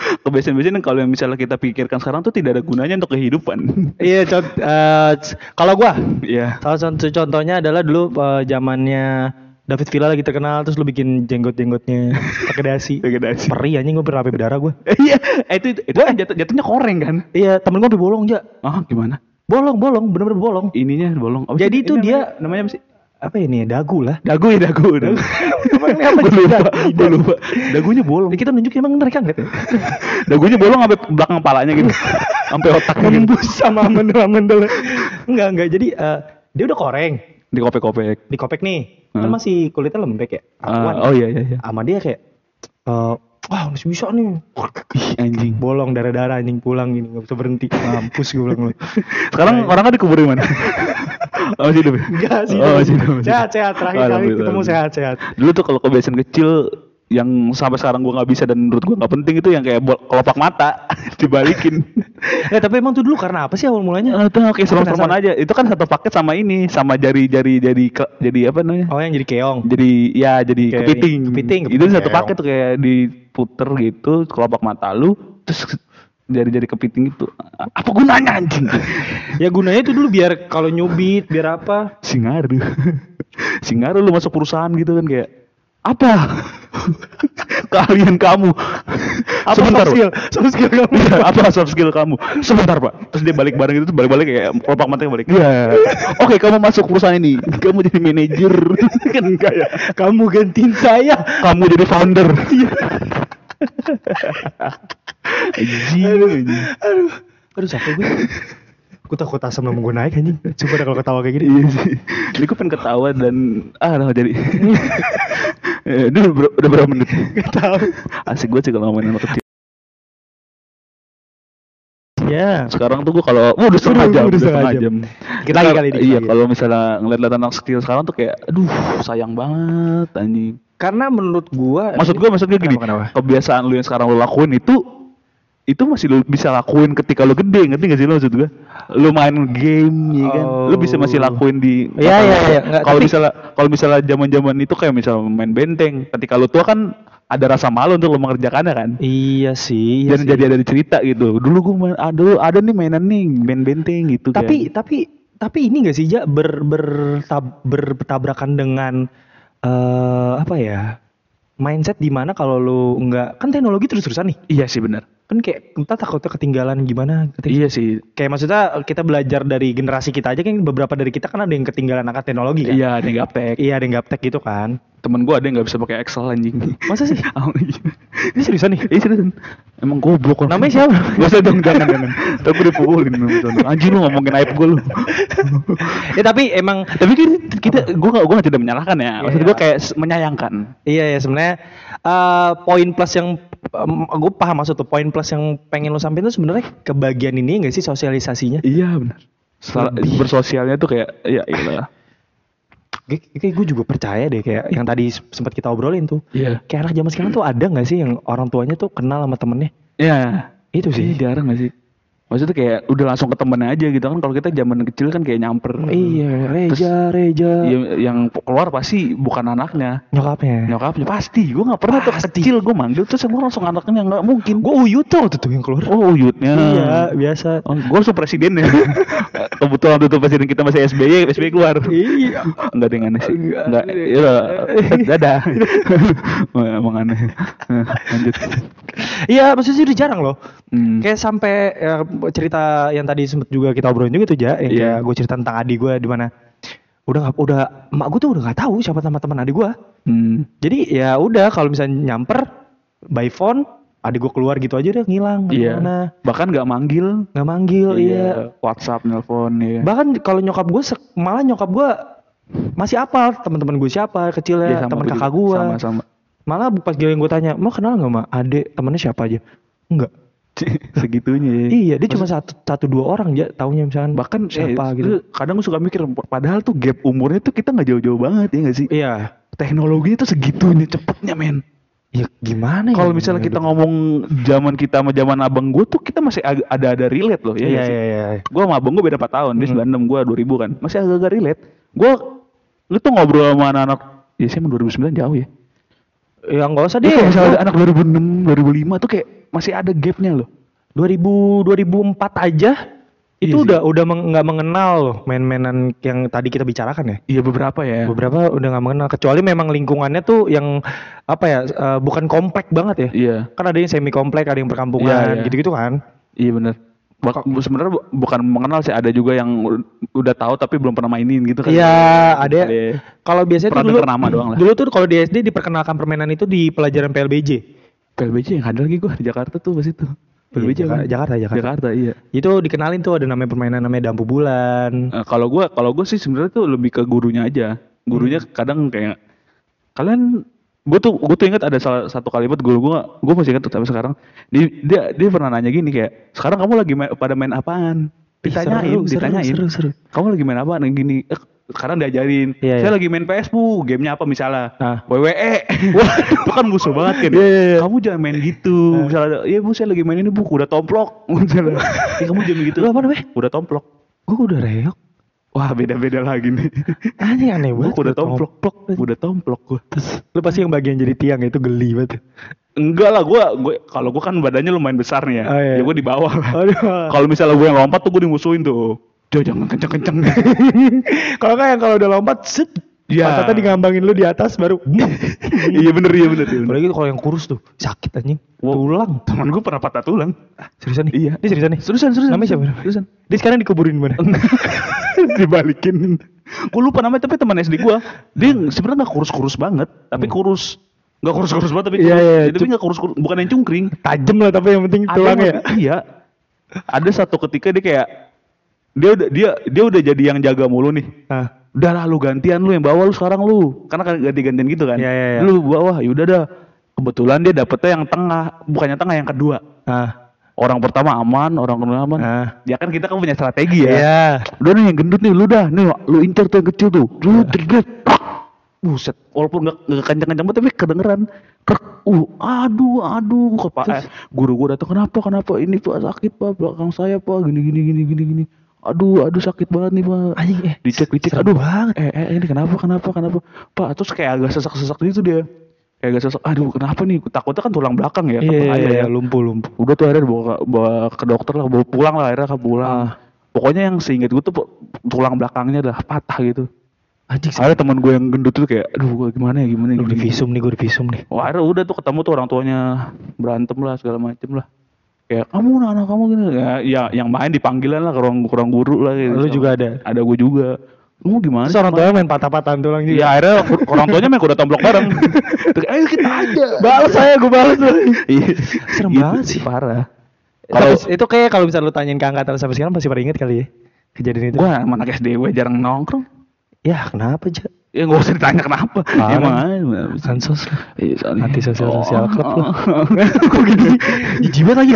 Speaker 2: Kebiasaan-kebiasaan yang kalau misalnya kita pikirkan sekarang tuh tidak ada gunanya untuk kehidupan.
Speaker 1: Iya, cont- c- kalau gua
Speaker 2: Iya.
Speaker 1: salah satu contohnya adalah dulu eh, zamannya David Villa lagi terkenal terus lu bikin jenggot-jenggotnya [LAUGHS] pakai dasi.
Speaker 2: Pakai dasi.
Speaker 1: Perih anjing gue pernah sampai berdarah gua. [LAUGHS]
Speaker 2: Iya, eh, itu itu kan jatuh, jatuhnya koreng kan?
Speaker 1: Iya, temen gua sampai bolong aja.
Speaker 2: Ah, gimana?
Speaker 1: Bolong, bolong, bener-bener bolong.
Speaker 2: Ininya bolong. Apa
Speaker 1: Jadi itu dia
Speaker 2: namanya, namanya apa sih?
Speaker 1: apa ini dagu lah.
Speaker 2: Dagu ya dagu. dagu. [LAUGHS]
Speaker 1: Apa
Speaker 2: Gua
Speaker 1: sih?
Speaker 2: lupa, gua lupa. Dagunya bolong.
Speaker 1: Kita nunjukin emang mereka nggak ya?
Speaker 2: Dagunya bolong sampai belakang palanya gitu. Sampai otaknya gitu.
Speaker 1: Nembus sama mendel-mendel. Enggak, enggak. Jadi eh, dia udah koreng.
Speaker 2: Di kopek-kopek.
Speaker 1: Di kopek nih. Kan
Speaker 2: Hmm.
Speaker 1: masih kulitnya lembek ya. Akuan.
Speaker 2: oh iya iya iya.
Speaker 1: Sama dia kayak eh wah masih bisa nih.
Speaker 2: Ih, anjing.
Speaker 1: Bolong darah-darah anjing pulang gini nggak bisa berhenti. Mampus gue bilang.
Speaker 2: Sekarang orangnya dikubur di mana? oh, [LAUGHS] masih hidup. ya?
Speaker 1: Enggak sih.
Speaker 2: Oh, masih hidup.
Speaker 1: Sehat, sehat. Terakhir kali ketemu
Speaker 2: alhamdulillah.
Speaker 1: sehat-sehat.
Speaker 2: Dulu tuh kalau kebiasaan kecil yang sampai sekarang gua nggak bisa dan menurut gua nggak penting itu yang kayak kelopak mata [LAUGHS] dibalikin. [LAUGHS]
Speaker 1: Eh tapi emang tuh dulu karena apa sih awal mulanya?
Speaker 2: Ah, tuh kayak serem-sereman
Speaker 1: penasaran.
Speaker 2: aja. Itu kan satu paket sama ini, sama jari-jari jadi jadi apa namanya?
Speaker 1: Oh yang jadi keong.
Speaker 2: Jadi ya jadi
Speaker 1: Kayak
Speaker 2: kepiting.
Speaker 1: kepiting,
Speaker 2: Itu satu paket tuh kayak diputer gitu kelopak mata lu terus jari-jari kepiting itu apa gunanya anjing
Speaker 1: Ya gunanya itu dulu biar kalau nyubit, biar apa?
Speaker 2: Singaru [LAUGHS] Singaru lu masuk perusahaan gitu kan kayak apa keahlian kamu
Speaker 1: Apa
Speaker 2: sebentar
Speaker 1: soft skill?
Speaker 2: Soft skill kamu Iya, apa soft skill kamu sebentar pak terus dia balik bareng itu balik-balik kayak kelopak matanya balik iya oke kamu masuk perusahaan ini kamu jadi manajer [LAUGHS] kan enggak ya
Speaker 1: Kamu gantiin saya.
Speaker 2: kamu jadi founder Anjing, anjing.
Speaker 1: Aduh, aduh capek gue. Gue takut asam lambung gue naik anjing. Coba kalau ketawa kayak gini.
Speaker 2: Iya sih. Jadi gue pengen ketawa dan ah jadi. [LAUGHS] Eh, Ini udah, ber- udah berapa menit?
Speaker 1: Gak tahu.
Speaker 2: Asik gue sih kalau ngomongin anak kecil.
Speaker 1: Ya.
Speaker 2: Sekarang tuh gue kalau oh, udah setengah jam,
Speaker 1: udah
Speaker 2: udah
Speaker 1: setengah jam.
Speaker 2: jam.
Speaker 1: Kita lagi kali dikit
Speaker 2: Iya, kalau misalnya ngeliat-liat anak kecil sekarang tuh kayak, aduh sayang banget anjing.
Speaker 1: Karena menurut gue.
Speaker 2: Maksud gue, maksud gue gini,
Speaker 1: Kenapa, kenapa?
Speaker 2: kebiasaan lu yang sekarang lu lakuin itu itu masih lu bisa lakuin ketika lu gede, ngerti gak sih lu maksud gue? Lu main game ya kan, lu bisa masih
Speaker 1: Oh.
Speaker 2: lakuin di
Speaker 1: Iya, iya, iya.
Speaker 2: Kalau misalnya kalau misalnya zaman-zaman itu kayak misalnya main benteng, ketika lu tua kan ada rasa malu untuk lu mengerjakannya kan.
Speaker 1: Iya sih. Iya
Speaker 2: Dan
Speaker 1: sih.
Speaker 2: jadi ada cerita gitu. Dulu gua main, ada ada nih mainan nih, main benteng gitu
Speaker 1: tapi
Speaker 2: kan.
Speaker 1: tapi tapi ini gak sih ja ber, bertab- bertabrakan dengan eh apa ya mindset di mana kalau lu nggak kan teknologi terus terusan nih
Speaker 2: Iya sih benar.
Speaker 1: Kan kayak entah takutnya ketinggalan gimana keting-
Speaker 2: Iya sih.
Speaker 1: kayak maksudnya kita belajar dari generasi kita aja kan beberapa dari kita kan ada yang ketinggalan akan teknologi kan
Speaker 2: Iya, ada yang gaptek.
Speaker 1: iya ada yang gaptek gitu kan
Speaker 2: Temen gua ada yang nggak bisa pakai Excel anjing.
Speaker 1: masa sih [LAUGHS] ini seriusan nih
Speaker 2: Iya seriusan. Emang goblok orang.
Speaker 1: Namanya siapa?
Speaker 2: Gak usah dong, jangan, jangan. Tapi gue dipukulin. Anjing lu ngomongin aib gue lu. [LAUGHS]
Speaker 1: ya tapi emang
Speaker 2: Tapi kan kita, gue gak, gue gak tidak menyalahkan ya. Maksud
Speaker 1: Iya.
Speaker 2: gue kayak menyayangkan.
Speaker 1: Iya ya sebenarnya eh, poin plus yang gue paham maksud tuh poin plus yang pengen lo sampein tuh sebenarnya kebagian ini enggak sih sosialisasinya?
Speaker 2: Iya benar. Bersosialnya tuh kayak, ya iya
Speaker 1: Kayak gue juga percaya deh kayak yang tadi sempat kita obrolin tuh.
Speaker 2: Iya.
Speaker 1: Kayak anak zaman sekarang tuh ada nggak sih yang orang tuanya tuh kenal sama temennya?
Speaker 2: Iya.
Speaker 1: Itu sih.
Speaker 2: Iya, jarang gak sih? Maksudnya kayak udah langsung ke temennya aja gitu kan. Kalau kita zaman kecil kan kayak nyamper.
Speaker 1: Iya, Reja, Reja.
Speaker 2: Iya, yang keluar pasti bukan anaknya.
Speaker 1: Nyokapnya.
Speaker 2: Nyokapnya pasti. Gue gak pernah tuh
Speaker 1: Pasti.
Speaker 2: kecil gue manggil terus yang langsung anaknya nggak mungkin.
Speaker 1: Gue uyut tuh waktu tuh yang keluar.
Speaker 2: Oh uyutnya.
Speaker 1: Iya, biasa.
Speaker 2: Oh, gue langsung presiden ya. [LAUGHS] Kebetulan waktu itu presiden kita masih SBY, SBY keluar.
Speaker 1: Iya.
Speaker 2: Enggak ada yang aneh sih.
Speaker 1: Enggak.
Speaker 2: Iya. Dadah. [LAUGHS] Emang aneh. [LAUGHS] Nah, Lanjut.
Speaker 1: Iya, maksudnya udah jarang loh.
Speaker 2: Hmm.
Speaker 1: Kayak sampai ya, cerita yang tadi sempet juga kita obrolin juga tuh ja, yang
Speaker 2: Iya.
Speaker 1: kayak gue cerita tentang adik gue di mana udah nggak udah emak gue tuh udah nggak tahu siapa nama teman adik gue.
Speaker 2: Hmm.
Speaker 1: Jadi ya udah kalau misalnya nyamper by phone, adik gue keluar gitu aja deh ngilang
Speaker 2: Iya.
Speaker 1: mana
Speaker 2: Bahkan nggak manggil.
Speaker 1: nggak manggil iya.
Speaker 2: WhatsApp, nelpon ya.
Speaker 1: Bahkan kalau nyokap gue malah nyokap gue masih apal teman-teman gue siapa
Speaker 2: Iya,
Speaker 1: kecilnya
Speaker 2: sama
Speaker 1: teman kakak gue.
Speaker 2: Sama-sama.
Speaker 1: Malah pas gue gue tanya, mau kenal nggak mak adik temennya siapa aja? Enggak. [LAUGHS]
Speaker 2: Segitunya ya.
Speaker 1: Iya, dia cuma satu satu dua orang ya taunya misalkan
Speaker 2: bahkan
Speaker 1: siapa
Speaker 2: eh,
Speaker 1: gitu.
Speaker 2: kadang gue suka mikir padahal tuh gap umurnya tuh kita nggak jauh-jauh banget ya nggak sih
Speaker 1: Iya.
Speaker 2: teknologi itu segitunya cepetnya men
Speaker 1: Ya gimana ya?
Speaker 2: kalau misalnya kita ngomong zaman kita sama zaman abang gue tuh kita masih ada-ada relate loh ya
Speaker 1: Iya
Speaker 2: sih?
Speaker 1: iya iya.
Speaker 2: gue sama abang gue beda 4 tahun dia
Speaker 1: Hmm.
Speaker 2: 96 gue 2000 kan masih agak-agak relate gue lu tuh ngobrol sama anak-anak ya sih emang 2009 jauh ya
Speaker 1: Ya enggak usah
Speaker 2: Dia
Speaker 1: deh.
Speaker 2: misalnya anak 2006 2005 tuh kayak masih ada gapnya loh
Speaker 1: 2000 2004 aja itu
Speaker 2: Iya sih.
Speaker 1: udah udah meng- nggak mengenal loh main-mainan yang tadi kita bicarakan ya.
Speaker 2: iya beberapa ya
Speaker 1: Beberapa udah nggak mengenal kecuali memang lingkungannya tuh yang apa ya eh, bukan komplek banget ya.
Speaker 2: iya
Speaker 1: Kan ada yang semi komplek, ada yang perkampungan,
Speaker 2: Iya, iya.
Speaker 1: gitu-gitu kan.
Speaker 2: Iya bener. Bak- sebenarnya bu- bukan mengenal sih, ada juga yang udah tahu tapi belum pernah mainin gitu kan.
Speaker 1: Iya, ada. Kalau biasanya tuh dulu
Speaker 2: nama doang lah.
Speaker 1: Dulu tuh kalau di SD diperkenalkan permainan itu di pelajaran PLBJ.
Speaker 2: PLBJ yang ada lagi gua di Jakarta tuh pas itu. PLBJ
Speaker 1: Iya,
Speaker 2: kan?
Speaker 1: Jakarta, Jakarta.
Speaker 2: Jakarta iya.
Speaker 1: Itu dikenalin tuh ada namanya permainan namanya dampu bulan.
Speaker 2: Eh, kalau gua kalau gua sih sebenarnya tuh lebih ke gurunya aja. Gurunya
Speaker 1: Hmm.
Speaker 2: kadang kayak kalian gue tuh gue tuh ingat ada salah satu kalimat guru gue gue masih ingat sampai sekarang dia, dia dia pernah nanya gini kayak sekarang kamu lagi main, pada main apaan ditanyain
Speaker 1: seru, seru,
Speaker 2: ditanyain
Speaker 1: seru, seru.
Speaker 2: kamu lagi main apa Nah, gini eh, sekarang diajarin
Speaker 1: Iya,
Speaker 2: saya
Speaker 1: iya.
Speaker 2: lagi main PS bu gamenya apa misalnya
Speaker 1: Ah.
Speaker 2: WWE [LAUGHS] wah itu kan musuh banget kan
Speaker 1: Iya, iya, iya.
Speaker 2: kamu jangan main gitu misalnya iya bu saya lagi main ini bu udah tomplok [LAUGHS] misalnya "Eh, kamu jangan gitu
Speaker 1: apa namanya?
Speaker 2: udah tomplok
Speaker 1: Gue udah reok.
Speaker 2: Wah beda-beda lagi nih.
Speaker 1: Aneh
Speaker 2: Gua
Speaker 1: banget.
Speaker 2: udah tomplok, udah tomplok gua.
Speaker 1: Terus lu pasti yang bagian jadi tiang itu geli banget.
Speaker 2: Enggak lah, gua, gua kalau gua kan badannya lumayan besar nih ya.
Speaker 1: Oh, iya.
Speaker 2: Ya gua di bawah lah.
Speaker 1: Aduh.
Speaker 2: Kalau misalnya gue yang lompat tuh gue dimusuhin tuh. Dia jangan kenceng-kenceng. [LAUGHS]
Speaker 1: kalau yang kalau udah lompat set
Speaker 2: Iya.
Speaker 1: Pas tadi ngambangin lu di atas baru [LAUGHS]
Speaker 2: iya bener, iya bener. Iya bener.
Speaker 1: Apalagi kalau yang kurus tuh sakit anjing.
Speaker 2: Wow.
Speaker 1: Tulang.
Speaker 2: Temen gue pernah patah tulang.
Speaker 1: Seriusan nih?
Speaker 2: Iya.
Speaker 1: Dia seriusan nih?
Speaker 2: Seriusan, seriusan.
Speaker 1: Namanya siapa?
Speaker 2: Seriusan.
Speaker 1: Dia sekarang dikuburin di mana? [LAUGHS]
Speaker 2: Dibalikin. Gue lupa namanya tapi teman SD gue. Dia sebenarnya nggak kurus-kurus banget, tapi kurus. Nggak kurus-kurus banget tapi
Speaker 1: Hmm. Iya,
Speaker 2: kurus.
Speaker 1: iya,
Speaker 2: Tapi nggak kurus-kurus, bukan yang cungkring.
Speaker 1: Tajem lah tapi yang penting tulangnya.
Speaker 2: Iya. Ada satu ketika dia kayak dia udah dia dia udah jadi yang jaga mulu nih.
Speaker 1: Nah,
Speaker 2: udah lah lu gantian lu yang bawa lu sekarang lu. Karena kan ganti-gantian gitu kan.
Speaker 1: Iya, iya, iya.
Speaker 2: lu bawa yaudah dah. Kebetulan dia dapetnya yang tengah bukannya tengah yang kedua.
Speaker 1: Nah,
Speaker 2: orang pertama aman orang kedua aman.
Speaker 1: Nah.
Speaker 2: ya kan kita kan punya strategi ya.
Speaker 1: Iya.
Speaker 2: udah nih yang gendut nih lu dah. Nih lu incer tuh yang kecil tuh. Lu terdet buset. Walaupun gak, gak kencang-kencang banget tapi kedengeran. Krek. uh aduh aduh. Kok pak eh, guru gua datang kenapa kenapa? Ini pak sakit pak belakang saya pak. Gini gini gini gini gini aduh aduh sakit banget nih pak
Speaker 1: Anjing eh.
Speaker 2: dicek dicek aduh
Speaker 1: banget.
Speaker 2: eh, eh ini kenapa kenapa kenapa pak terus kayak agak sesak sesak gitu dia kayak agak sesak aduh kenapa nih takutnya kan tulang belakang ya kan
Speaker 1: Iya, iya,
Speaker 2: ya
Speaker 1: iya, lumpuh lumpuh.
Speaker 2: udah tuh akhirnya dibawa ke, bawa ke dokter lah bawa pulang lah akhirnya ke pulang
Speaker 1: Ah.
Speaker 2: pokoknya yang seingat gue tuh tulang belakangnya udah patah gitu
Speaker 1: Anjing
Speaker 2: ada teman gue yang gendut tuh kayak aduh gua gimana ya gimana ya
Speaker 1: Lu di
Speaker 2: gimana.
Speaker 1: visum nih, gue di visum nih.
Speaker 2: Wah, akhirnya udah tuh ketemu tuh orang tuanya berantem lah segala macem lah kayak kamu nah, anak kamu gini ya, ya yang main dipanggilan lah ke ruang ke ruang guru lah gitu.
Speaker 1: Lu juga ada?
Speaker 2: ada gue juga kamu gimana
Speaker 1: Terus orang tuanya main patah-patahan tulang juga.
Speaker 2: Ya akhirnya orang tuanya main kuda tomplok bareng. Ayo kita aja.
Speaker 1: Balas saya, gue balas.
Speaker 2: Iya.
Speaker 1: Serem
Speaker 2: Gitu
Speaker 1: banget sih.
Speaker 2: Parah.
Speaker 1: Kalau itu kayak kalau misalnya lu tanyain ke angkatan sampai sekarang pasti pada inget kali ya kejadian itu.
Speaker 2: gua sama anak SD gue jarang nongkrong.
Speaker 1: Ya kenapa aja?
Speaker 2: Ya gak usah ditanya kenapa.
Speaker 1: Parah.
Speaker 2: Emang.
Speaker 1: Sansos lah.
Speaker 2: Iya.
Speaker 1: Anti sosial sosial
Speaker 2: Oh.
Speaker 1: club lu. [LAUGHS] Kok gini? Jijik banget lagi.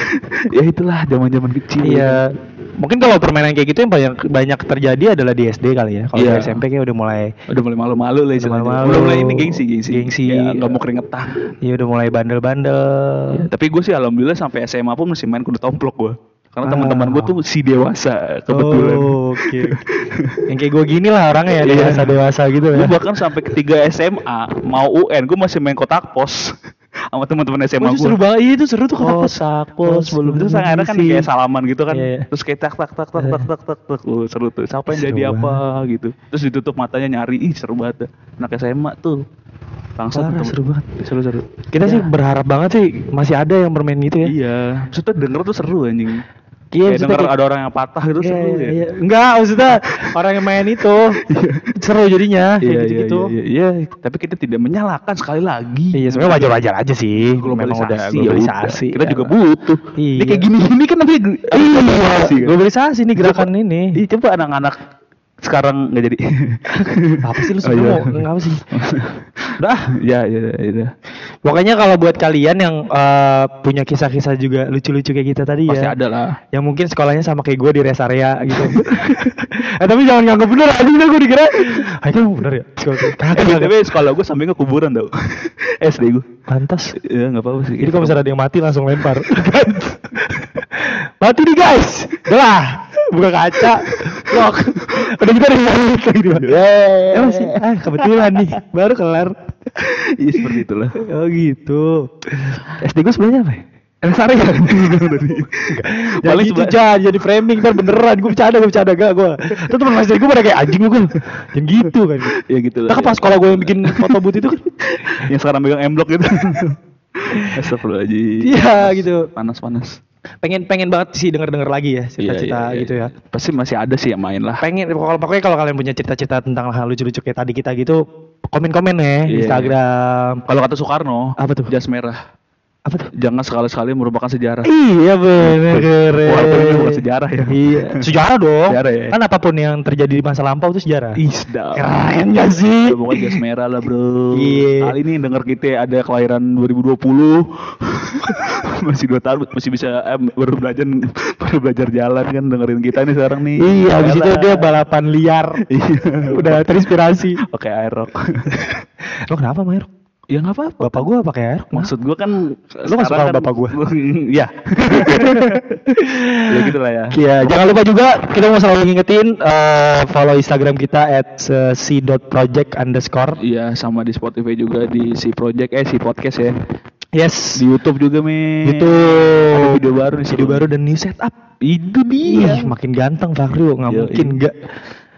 Speaker 1: [LAUGHS]
Speaker 2: ya itulah zaman-zaman kecil.
Speaker 1: Iya. Mungkin kalau permainan kayak gitu yang banyak banyak terjadi adalah di SD kali ya. Kalau
Speaker 2: Iya.
Speaker 1: di SMP kayak udah mulai
Speaker 2: Udah mulai malu-malu lah istilahnya.
Speaker 1: malu-malu.
Speaker 2: Udah mulai ini gengsi, gengsi.
Speaker 1: Gengsi.
Speaker 2: Ya, gak mau keringetan.
Speaker 1: ya udah mulai bandel-bandel.
Speaker 2: Ya, tapi gue sih alhamdulillah sampai SMA pun masih main kuda tomplok gue. Karena
Speaker 1: Ah.
Speaker 2: teman-teman gue tuh si dewasa kebetulan.
Speaker 1: Oh, oke. [LAUGHS] yang kayak gue gini lah orangnya ya
Speaker 2: Iya.
Speaker 1: dewasa dewasa gitu
Speaker 2: Gue
Speaker 1: ya.
Speaker 2: bahkan sampai ketiga SMA mau UN gue masih main kotak pos [LAUGHS] sama teman-teman SMA
Speaker 1: Oh, itu
Speaker 2: gue.
Speaker 1: seru banget. Iya, itu seru tuh kotak pos.
Speaker 2: Kotak pos belum terus akhirnya kan
Speaker 1: Isi.
Speaker 2: kayak salaman gitu kan.
Speaker 1: Iya, iya.
Speaker 2: Terus kayak tak tak tak tak tak tak tak tak. Oh, seru tuh. Siapa yang
Speaker 1: Seru
Speaker 2: jadi apa gitu. Terus ditutup matanya nyari. Ih seru banget. Anak SMA tuh. Langsung
Speaker 1: Parah, seru banget.
Speaker 2: Seru seru.
Speaker 1: Kita sih berharap banget sih masih ada yang bermain gitu ya.
Speaker 2: Iya. Maksudnya denger tuh seru anjing.
Speaker 1: Iya,
Speaker 2: Kayak
Speaker 1: maksudnya
Speaker 2: denger
Speaker 1: kayak-
Speaker 2: ada orang yang patah gitu
Speaker 1: Iya,
Speaker 2: seru
Speaker 1: iya,
Speaker 2: ya.
Speaker 1: iya. Enggak, maksudnya orang yang main itu [LAUGHS] [LAUGHS] seru jadinya
Speaker 2: Iya, iya,
Speaker 1: gitu.
Speaker 2: iya, iya, iya. Tapi kita tidak menyalahkan sekali lagi.
Speaker 1: Iya, sebenarnya wajar-wajar aja sih. Memang udah
Speaker 2: globalisasi, ya
Speaker 1: globalisasi.
Speaker 2: Kita juga butuh.
Speaker 1: Iya.
Speaker 2: Ini kayak gini-gini kan namanya gl- globalisasi kan.
Speaker 1: Globalisasi nih gerakan ini.
Speaker 2: Iya, coba anak-anak sekarang nggak jadi. [LAUGHS]
Speaker 1: Apa sih lu
Speaker 2: Oh, iya.
Speaker 1: mau ngapa sih? [LAUGHS] Udah.
Speaker 2: ya, ya, ya.
Speaker 1: Pokoknya kalau buat kalian yang eh, punya kisah-kisah juga lucu-lucu kayak kita tadi
Speaker 2: Pasti
Speaker 1: ya.
Speaker 2: ada lah.
Speaker 1: Yang mungkin sekolahnya sama kayak gue di rest area gitu. [LAUGHS] eh tapi jangan nganggap bener dah gue dikira. Ah itu bener ya. Sekolah- Kagak, kagak.
Speaker 2: tapi sekolah gue sampingnya kuburan tau. SD gue.
Speaker 1: Pantas.
Speaker 2: Ya nggak apa-apa sih.
Speaker 1: Jadi kalau misalnya ada yang mati langsung lempar. mati nih guys. Udah lah. Buka kaca. Lock. Udah kita ada yang gitu. Ya masih. Ah kebetulan nih. Baru kelar.
Speaker 2: Iya seperti itulah.
Speaker 1: Oh gitu. SD gue sebenarnya apa? ya? Elsari [LAUGHS] ya? Jadi
Speaker 2: Paling
Speaker 1: itu jangan jadi framing kan beneran gue bercanda gue bercanda gak gue itu teman mas gue pada kayak anjing kan yang gitu kan
Speaker 2: Ya gitu lah.
Speaker 1: Nah, kan pas sekolah gue yang bikin foto booth itu kan
Speaker 2: Yang sekarang megang M Block gitu. Astagfirullahaladzim.
Speaker 1: Iya gitu
Speaker 2: Panas-panas.
Speaker 1: Pengen pengen banget sih denger denger lagi ya cerita-cerita
Speaker 2: iya, iya.
Speaker 1: gitu ya
Speaker 2: Pasti masih ada sih yang main lah.
Speaker 1: pengen kalau pokoknya kalau kalian punya cerita-cerita tentang hal lucu-lucu kayak tadi kita gitu komen-komen ya
Speaker 2: Iya.
Speaker 1: Instagram
Speaker 2: Kalau kata Soekarno,
Speaker 1: Apa tuh?
Speaker 2: Jas merah.
Speaker 1: Apa tuh
Speaker 2: Jangan sekali-sekali merupakan sejarah.
Speaker 1: Iya bener keren.
Speaker 2: Walaupun ini bukan sejarah ya.
Speaker 1: Iya. Sejarah dong.
Speaker 2: Sejarah ya.
Speaker 1: Kan apa pun yang terjadi di masa lampau itu sejarah.
Speaker 2: Isda.
Speaker 1: Keren gak sih?
Speaker 2: Pokoknya jas merah lah bro.
Speaker 1: Iya.
Speaker 2: Kali ini denger kita ada kelahiran 2020. [LAUGHS] masih dua tahun masih bisa eh, baru belajar baru belajar jalan kan dengerin kita nih sekarang nih.
Speaker 1: Iya, habis itu dia balapan liar.
Speaker 2: Iya.
Speaker 1: Udah terinspirasi.
Speaker 2: Pakai aerok.
Speaker 1: Lo kenapa Mayer?
Speaker 2: Ya nggak apa-apa.
Speaker 1: Bapak gua pakai air.
Speaker 2: Maksud gua kan
Speaker 1: suka
Speaker 2: sekarang
Speaker 1: sama bapak gua? [LAUGHS]
Speaker 2: Iya. [LAUGHS] ya gitu lah ya.
Speaker 1: Ya, jangan lupa juga kita mau selalu ngingetin eh, follow Instagram kita at eh, c.project underscore.
Speaker 2: Iya sama di Spotify juga di si project eh si podcast ya.
Speaker 1: Yes.
Speaker 2: Di YouTube juga men.
Speaker 1: Itu
Speaker 2: Ada video baru nih
Speaker 1: video baru dan new setup.
Speaker 2: Itu
Speaker 1: Ih,
Speaker 2: dia.
Speaker 1: makin ganteng Fahrio, nggak mungkin enggak.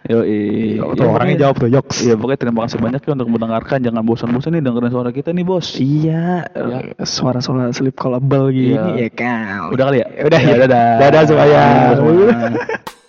Speaker 2: Yo, iya.
Speaker 1: Tuh, orangnya jawab tuh, Yoks.
Speaker 2: Iya, pokoknya terima kasih banyak ya untuk mendengarkan. Jangan bosan-bosan nih dengerin suara kita nih, Bos.
Speaker 1: Iya,
Speaker 2: Ya.
Speaker 1: suara-suara sleep callable gini
Speaker 2: Iya.
Speaker 1: ya kan.
Speaker 2: Udah kali ya?
Speaker 1: Udah,
Speaker 2: ya,
Speaker 1: ya.
Speaker 2: dadah.
Speaker 1: Dadah semuanya.
Speaker 2: Dadah semua. [LAUGHS]